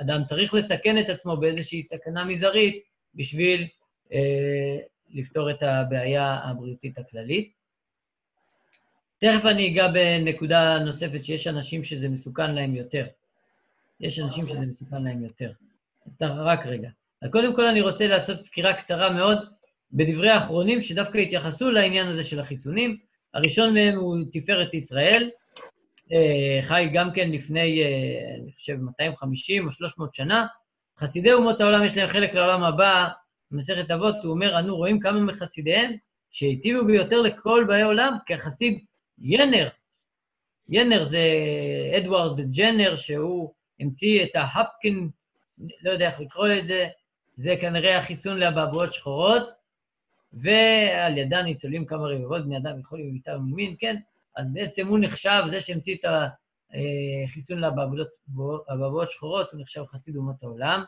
אדם צריך לסכן את עצמו באיזושהי סכנה מזערית בשביל לפתור את הבעיה הבריאותית הכללית. תכף אני אגע בנקודה נוספת שיש אנשים שזה מסוכן להם יותר. יש אנשים שזה מסוכן להם יותר. רק רגע. אז קודם כל אני רוצה לעשות סקירה קצרה מאוד בדברי האחרונים, שדווקא התייחסו לעניין הזה של החיסונים. הראשון מהם הוא תפארת ישראל, אה, חי גם כן לפני, אה, אני חושב, 250 או 300 שנה. חסידי אומות העולם יש להם חלק לעולם הבא, במסכת אבות, הוא אומר, אנו רואים כמה מחסידיהם שהיטיבו ביותר לכל באי עולם, כחסיד ינר. ינר זה אדוארד ג'נר, שהוא המציא את ההפקין לא יודע איך לקרוא את זה, זה כנראה החיסון לאבעבועות שחורות, ועל ידה ניצולים כמה רבבות בני אדם יכולים במיטה וממין, כן? אז בעצם הוא נחשב, זה שהמציא את החיסון לאבעבועות שחורות, הוא נחשב חסיד אומות העולם.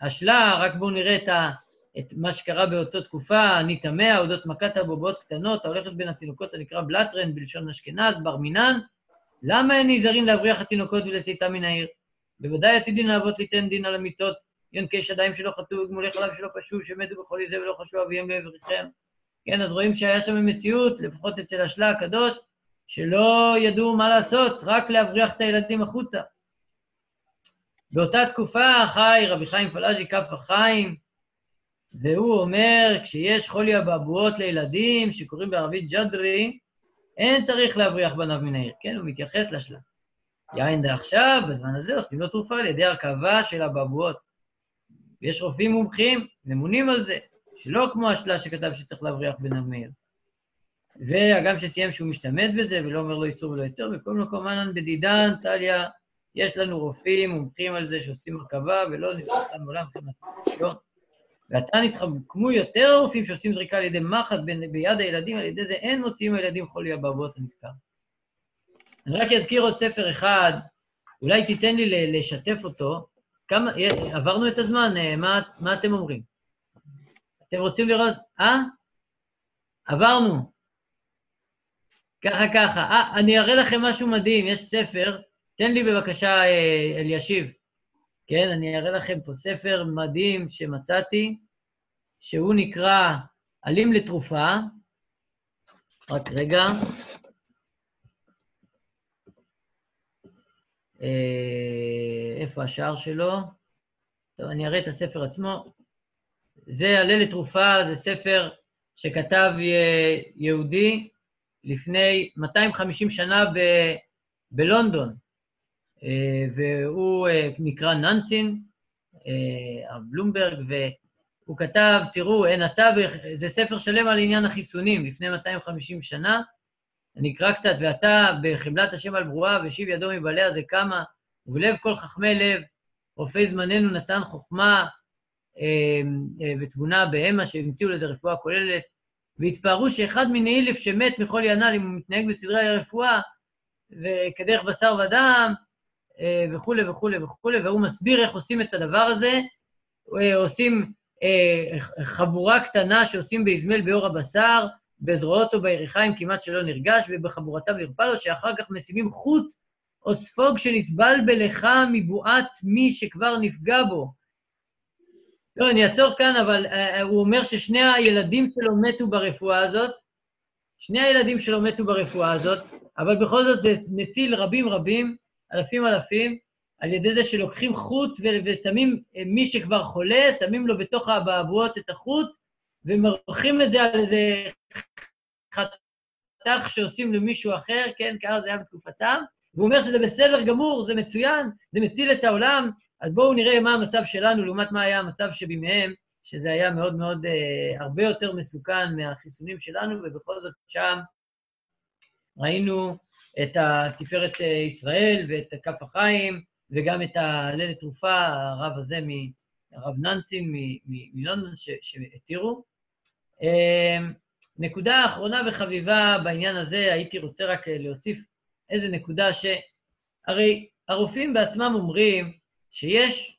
השלה, רק בואו נראה את, ה, את מה שקרה באותה תקופה, אני תמה, אודות מכת הבובות קטנות, ההולכת בין התינוקות הנקרא בלטרן בלשון אשכנז, בר מינן, למה הם נזהרים להבריח התינוקות ולצאתם מן העיר? בוודאי עתידין האבות ליתן דין על המיטות, יונקי שדיים שלא חטאו וגמולי חלב שלא פשעו, שמתו בכל איזה ולא חשו אביהם לעבריכם. כן, אז רואים שהיה שם מציאות, לפחות אצל השלה הקדוש, שלא ידעו מה לעשות, רק להבריח את הילדים החוצה. באותה תקופה חי רבי חיים פלאז'י כף החיים, והוא אומר, כשיש חולי אבעבועות לילדים שקוראים בערבית ג'דרי, אין צריך להבריח בניו מן העיר, כן? הוא מתייחס לשלב. יין דעכשיו, בזמן הזה עושים לו תרופה על ידי הרכבה של אבעבועות. ויש רופאים מומחים, ממונים על זה, שלא כמו השלה שכתב שצריך להבריח בניו מהעיר. והגם שסיים שהוא משתמט בזה ולא אומר לו איסור ולא יותר, בכל מקום אנן בדידן, טליה, יש לנו רופאים מומחים על זה שעושים הרכבה ולא נפתח מעולם לא. ועתה נתחכמו יותר הרופאים שעושים זריקה על ידי מחט ביד הילדים, על ידי זה אין מוציאים הילדים חולי אבעבועות הנזכר. אני רק אזכיר עוד ספר אחד, אולי תיתן לי לשתף אותו. כמה, עברנו את הזמן, אה, מה, מה אתם אומרים? אתם רוצים לראות? אה? עברנו. ככה, ככה. אה, אני אראה לכם משהו מדהים, יש ספר, תן לי בבקשה, אה, אלישיב. כן, אני אראה לכם פה ספר מדהים שמצאתי, שהוא נקרא עלים לתרופה. רק רגע. אה, איפה השער שלו? טוב, אני אראה את הספר עצמו. זה עלה לתרופה, זה ספר שכתב יהודי לפני 250 שנה ב- בלונדון. אה, והוא אה, נקרא ננסין, אה, בלומברג, והוא כתב, תראו, אין אתה, זה ספר שלם על עניין החיסונים, לפני 250 שנה. אני אקרא קצת, ואתה בחמלת השם על ברורה, ושיב ידו מבעליה זה כמה, ובלב כל חכמי לב, רופאי זמננו נתן חוכמה ותבונה בהמה, שהמציאו לזה רפואה כוללת, והתפארו שאחד מיני אלף שמת מכל ינ"ל, אם הוא מתנהג בסדרי הרפואה, וכדרך בשר ודם, אה, וכולי וכולי וכולי, והוא מסביר איך עושים את הדבר הזה. אה, עושים אה, חבורה קטנה שעושים באזמל באור הבשר, בזרועות או בירכיים כמעט שלא נרגש, ובחבורתם נרפא לו, שאחר כך משימים חוט או ספוג שנטבל בלך מבועת מי שכבר נפגע בו. לא, אני אעצור כאן, אבל uh, הוא אומר ששני הילדים שלו מתו ברפואה הזאת, שני הילדים שלו מתו ברפואה הזאת, אבל בכל זאת זה מציל רבים רבים, אלפים אלפים, על ידי זה שלוקחים חוט ושמים אה, מי שכבר חולה, שמים לו בתוך האבעבועות את החוט, ומרחים את זה על איזה חתך שעושים למישהו אחר, כן, ככה זה היה בתקופתם, והוא אומר שזה בסדר גמור, זה מצוין, זה מציל את העולם, אז בואו נראה מה המצב שלנו לעומת מה היה המצב שבימיהם, שזה היה מאוד מאוד, אה, הרבה יותר מסוכן מהחיסונים שלנו, ובכל זאת שם ראינו את התפארת אה, ישראל ואת כף החיים, וגם את הליל תרופה, הרב הזה, הרב ננסין מלונדון, שהתירו. אה, נקודה אחרונה וחביבה בעניין הזה, הייתי רוצה רק אה, להוסיף איזה נקודה שהרי הרופאים בעצמם אומרים שיש,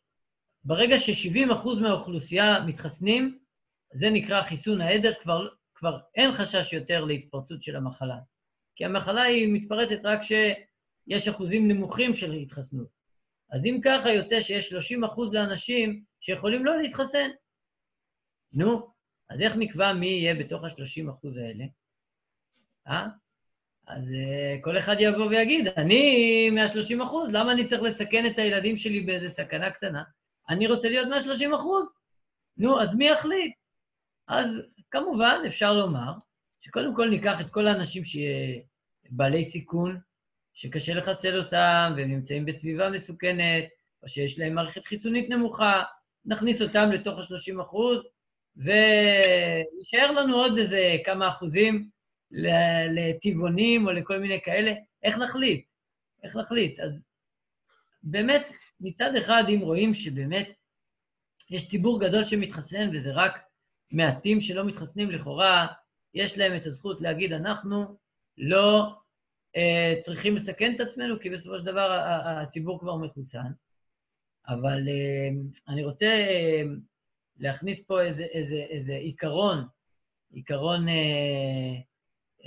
ברגע ש-70% מהאוכלוסייה מתחסנים, זה נקרא חיסון העדר, כבר, כבר אין חשש יותר להתפרצות של המחלה. כי המחלה היא מתפרצת רק כשיש אחוזים נמוכים של התחסנות. אז אם ככה יוצא שיש 30 אחוז לאנשים שיכולים לא להתחסן. נו, אז איך נקבע מי יהיה בתוך ה-30 אחוז האלה? אה? אז uh, כל אחד יבוא ויגיד, אני מה-30 אחוז, למה אני צריך לסכן את הילדים שלי באיזה סכנה קטנה? אני רוצה להיות מה-30 אחוז. נו, אז מי יחליט? אז כמובן, אפשר לומר שקודם כל ניקח את כל האנשים שבעלי סיכון, שקשה לחסל אותם והם נמצאים בסביבה מסוכנת, או שיש להם מערכת חיסונית נמוכה, נכניס אותם לתוך ה-30 אחוז, ויישאר לנו עוד איזה כמה אחוזים לטבעונים או לכל מיני כאלה. איך נחליט? איך נחליט? אז באמת, מצד אחד, אם רואים שבאמת יש ציבור גדול שמתחסן וזה רק מעטים שלא מתחסנים, לכאורה יש להם את הזכות להגיד, אנחנו לא אה, צריכים לסכן את עצמנו, כי בסופו של דבר הציבור כבר מחוסן. אבל אה, אני רוצה אה, להכניס פה איזה, איזה, איזה עיקרון, עיקרון אה,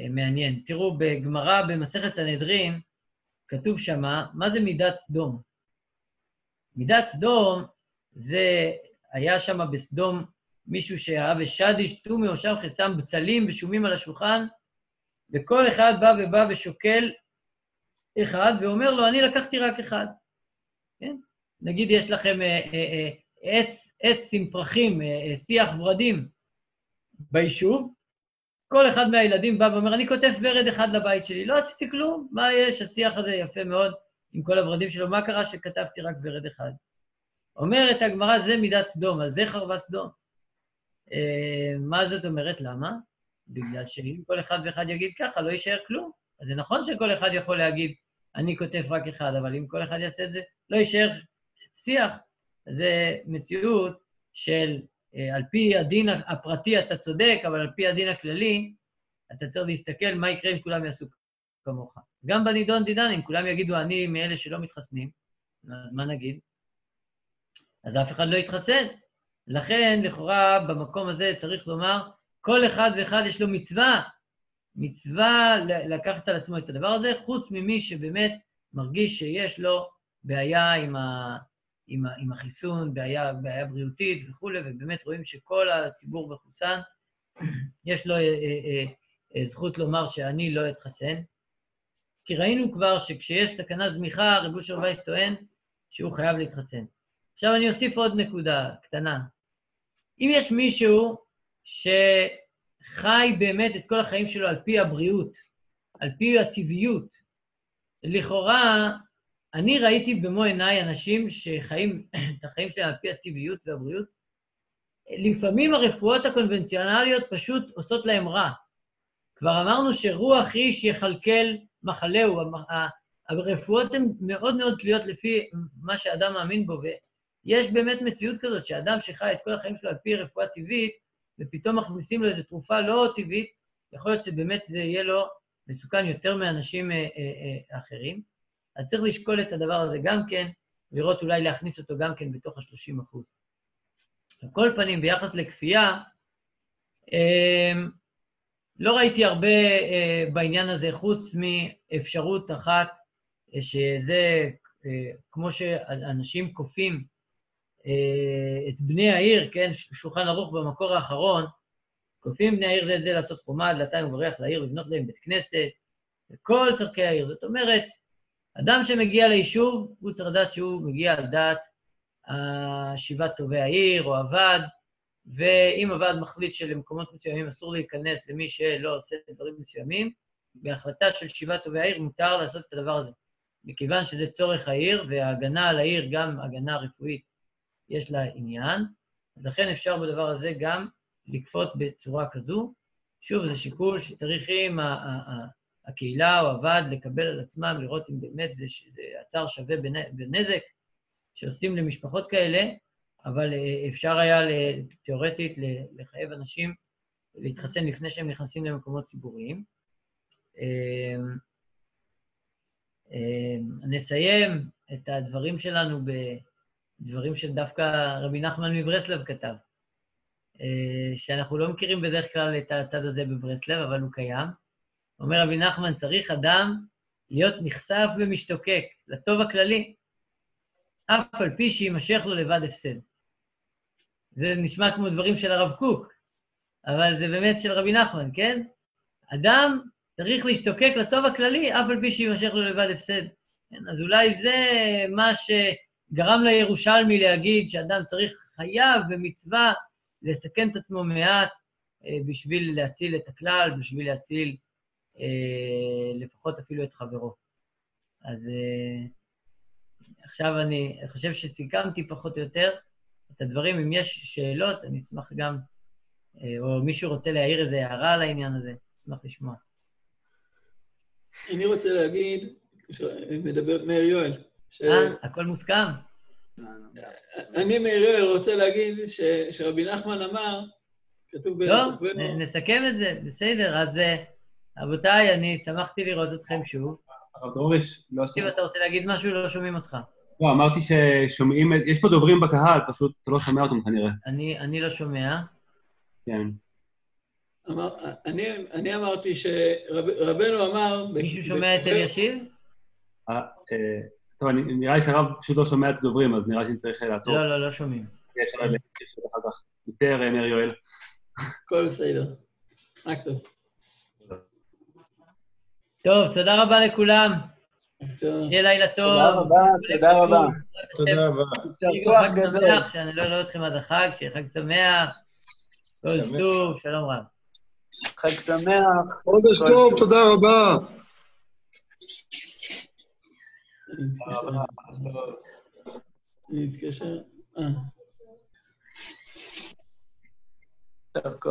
מעניין. תראו, בגמרא במסכת סנהדרין, כתוב שמה, מה זה מידת סדום? מידת סדום זה, היה שם בסדום מישהו שהיה בשדיש תומי או שם חסם בצלים ושומים על השולחן, וכל אחד בא ובא ושוקל אחד, ואומר לו, אני לקחתי רק אחד. כן? נגיד יש לכם אה, אה, אה, עץ, עץ עם פרחים, אה, אה, שיח ורדים ביישוב, כל אחד מהילדים בא ואומר, אני כותב ורד אחד לבית שלי. לא עשיתי כלום, מה יש? השיח הזה יפה מאוד עם כל הורדים שלו, מה קרה שכתבתי רק ורד אחד? אומרת הגמרא, זה מידת סדום, על זה חרבה סדום. אה, מה זאת אומרת? למה? בגלל שאם כל אחד ואחד יגיד ככה, לא יישאר כלום. אז זה נכון שכל אחד יכול להגיד, אני כותב רק אחד, אבל אם כל אחד יעשה את זה, לא יישאר שיח. זה מציאות של על פי הדין הפרטי אתה צודק, אבל על פי הדין הכללי, אתה צריך להסתכל מה יקרה אם כולם יעשו כמוך. גם בנידון דידן, אם כולם יגידו, אני מאלה שלא מתחסנים, אז מה נגיד? אז אף אחד לא יתחסן. לכן, לכאורה, במקום הזה צריך לומר, כל אחד ואחד יש לו מצווה, מצווה לקחת על עצמו את הדבר הזה, חוץ ממי שבאמת מרגיש שיש לו בעיה עם, ה, עם, עם החיסון, בעיה, בעיה בריאותית וכולי, ובאמת רואים שכל הציבור מחוסן, יש לו אה, אה, אה, זכות לומר שאני לא אתחסן. כי ראינו כבר שכשיש סכנה זמיחה, רב אושר וייס טוען שהוא חייב להתחסן. עכשיו אני אוסיף עוד נקודה קטנה. אם יש מישהו שחי באמת את כל החיים שלו על פי הבריאות, על פי הטבעיות, לכאורה, אני ראיתי במו עיניי אנשים שחיים את החיים שלהם על פי הטבעיות והבריאות, לפעמים הרפואות הקונבנציונליות פשוט עושות להם רע. כבר אמרנו שרוח איש יכלכל מחלהו, הרפואות הן מאוד מאוד תלויות לפי מה שאדם מאמין בו, יש באמת מציאות כזאת שאדם שחי את כל החיים שלו על פי רפואה טבעית, ופתאום מכניסים לו איזו תרופה לא טבעית, יכול להיות שבאמת זה יהיה לו מסוכן יותר מאנשים אה, אה, אה, אחרים. אז צריך לשקול את הדבר הזה גם כן, לראות אולי להכניס אותו גם כן בתוך ה-30 אחוז. על כל פנים, ביחס לכפייה, אה, לא ראיתי הרבה אה, בעניין הזה, חוץ מאפשרות אחת, אה, שזה אה, כמו שאנשים כופים את בני העיר, כן, שולחן ערוך במקור האחרון, כופים בני העיר זה את זה לעשות חומה, דלתיים ובריח לעיר, לבנות להם בית כנסת, וכל צורכי העיר. זאת אומרת, אדם שמגיע ליישוב, הוא צריך לדעת שהוא מגיע על דעת שבעת טובי העיר או הוועד, ואם הוועד מחליט שלמקומות מסוימים אסור להיכנס למי שלא עושה דברים מסוימים, בהחלטה של שבעת טובי העיר מותר לעשות את הדבר הזה. מכיוון שזה צורך העיר, וההגנה על העיר, גם הגנה רפואית, יש לה עניין, אז לכן אפשר בדבר הזה גם לכפות בצורה כזו. שוב, זה שיקול שצריכים הקהילה או הוועד לקבל על עצמם, לראות אם באמת זה, זה הצער שווה בנזק שעושים למשפחות כאלה, אבל אה, אפשר היה תיאורטית לחייב אנשים להתחסן לפני שהם נכנסים למקומות ציבוריים. אמ, אמ, נסיים את הדברים שלנו ב... דברים שדווקא רבי נחמן מברסלב כתב, אה, שאנחנו לא מכירים בדרך כלל את הצד הזה בברסלב, אבל הוא קיים. אומר רבי נחמן, צריך אדם להיות נחשף ומשתוקק לטוב הכללי, אף על פי שיימשך לו לבד הפסד. זה נשמע כמו דברים של הרב קוק, אבל זה באמת של רבי נחמן, כן? אדם צריך להשתוקק לטוב הכללי, אף על פי שיימשך לו לבד הפסד. כן? אז אולי זה מה ש... גרם לירושלמי להגיד שאדם צריך, חייב ומצווה לסכן את עצמו מעט אה, בשביל להציל את הכלל, בשביל להציל לפחות אפילו את חברו. אז אה, עכשיו אני חושב שסיכמתי פחות או יותר את הדברים. אם יש שאלות, אני אשמח גם, או מישהו רוצה להעיר איזו הערה על העניין הזה, אשמח לשמוע. אני רוצה להגיד, מדבר מאיר יואל, ש... אה, הכל מוסכם. אני מאיר רוצה להגיד ש- שרבי נחמן אמר, כתוב טוב, ברחובנו, נ- נסכם את זה, בסדר. אז אה, רבותיי, אני שמחתי לראות אתכם שוב. הרב דרוריש, לא תקשיב, אתה רוצה להגיד משהו? לא שומעים אותך. לא, אמרתי ששומעים, יש פה דוברים בקהל, פשוט אתה לא שומע אותם כנראה. אני אני לא שומע. כן. אמר, אני, אני אמרתי שרבנו אמר... מישהו שומע את אלישיב? אה, אה, טוב, אני- נראה לי שהרב פשוט לא שומע את הדוברים, אז נראה שאני צריך לעצור. לא, לא, לא שומעים. יש לקשר אחר כך. מצטער, אה, מאיר יואל. הכל בסדר. רק טוב. טוב, תודה רבה לכולם. שיהיה לילה טוב. תודה רבה, תודה רבה. תודה רבה. חג גדול. שמח, שאני לא אראה אתכם עד החג, שיהיה חג שמח. כל שמח. טוב, שלום רב. חג שמח. חודש טוב, תודה רבה. להתקשר. אה. יישר כוח.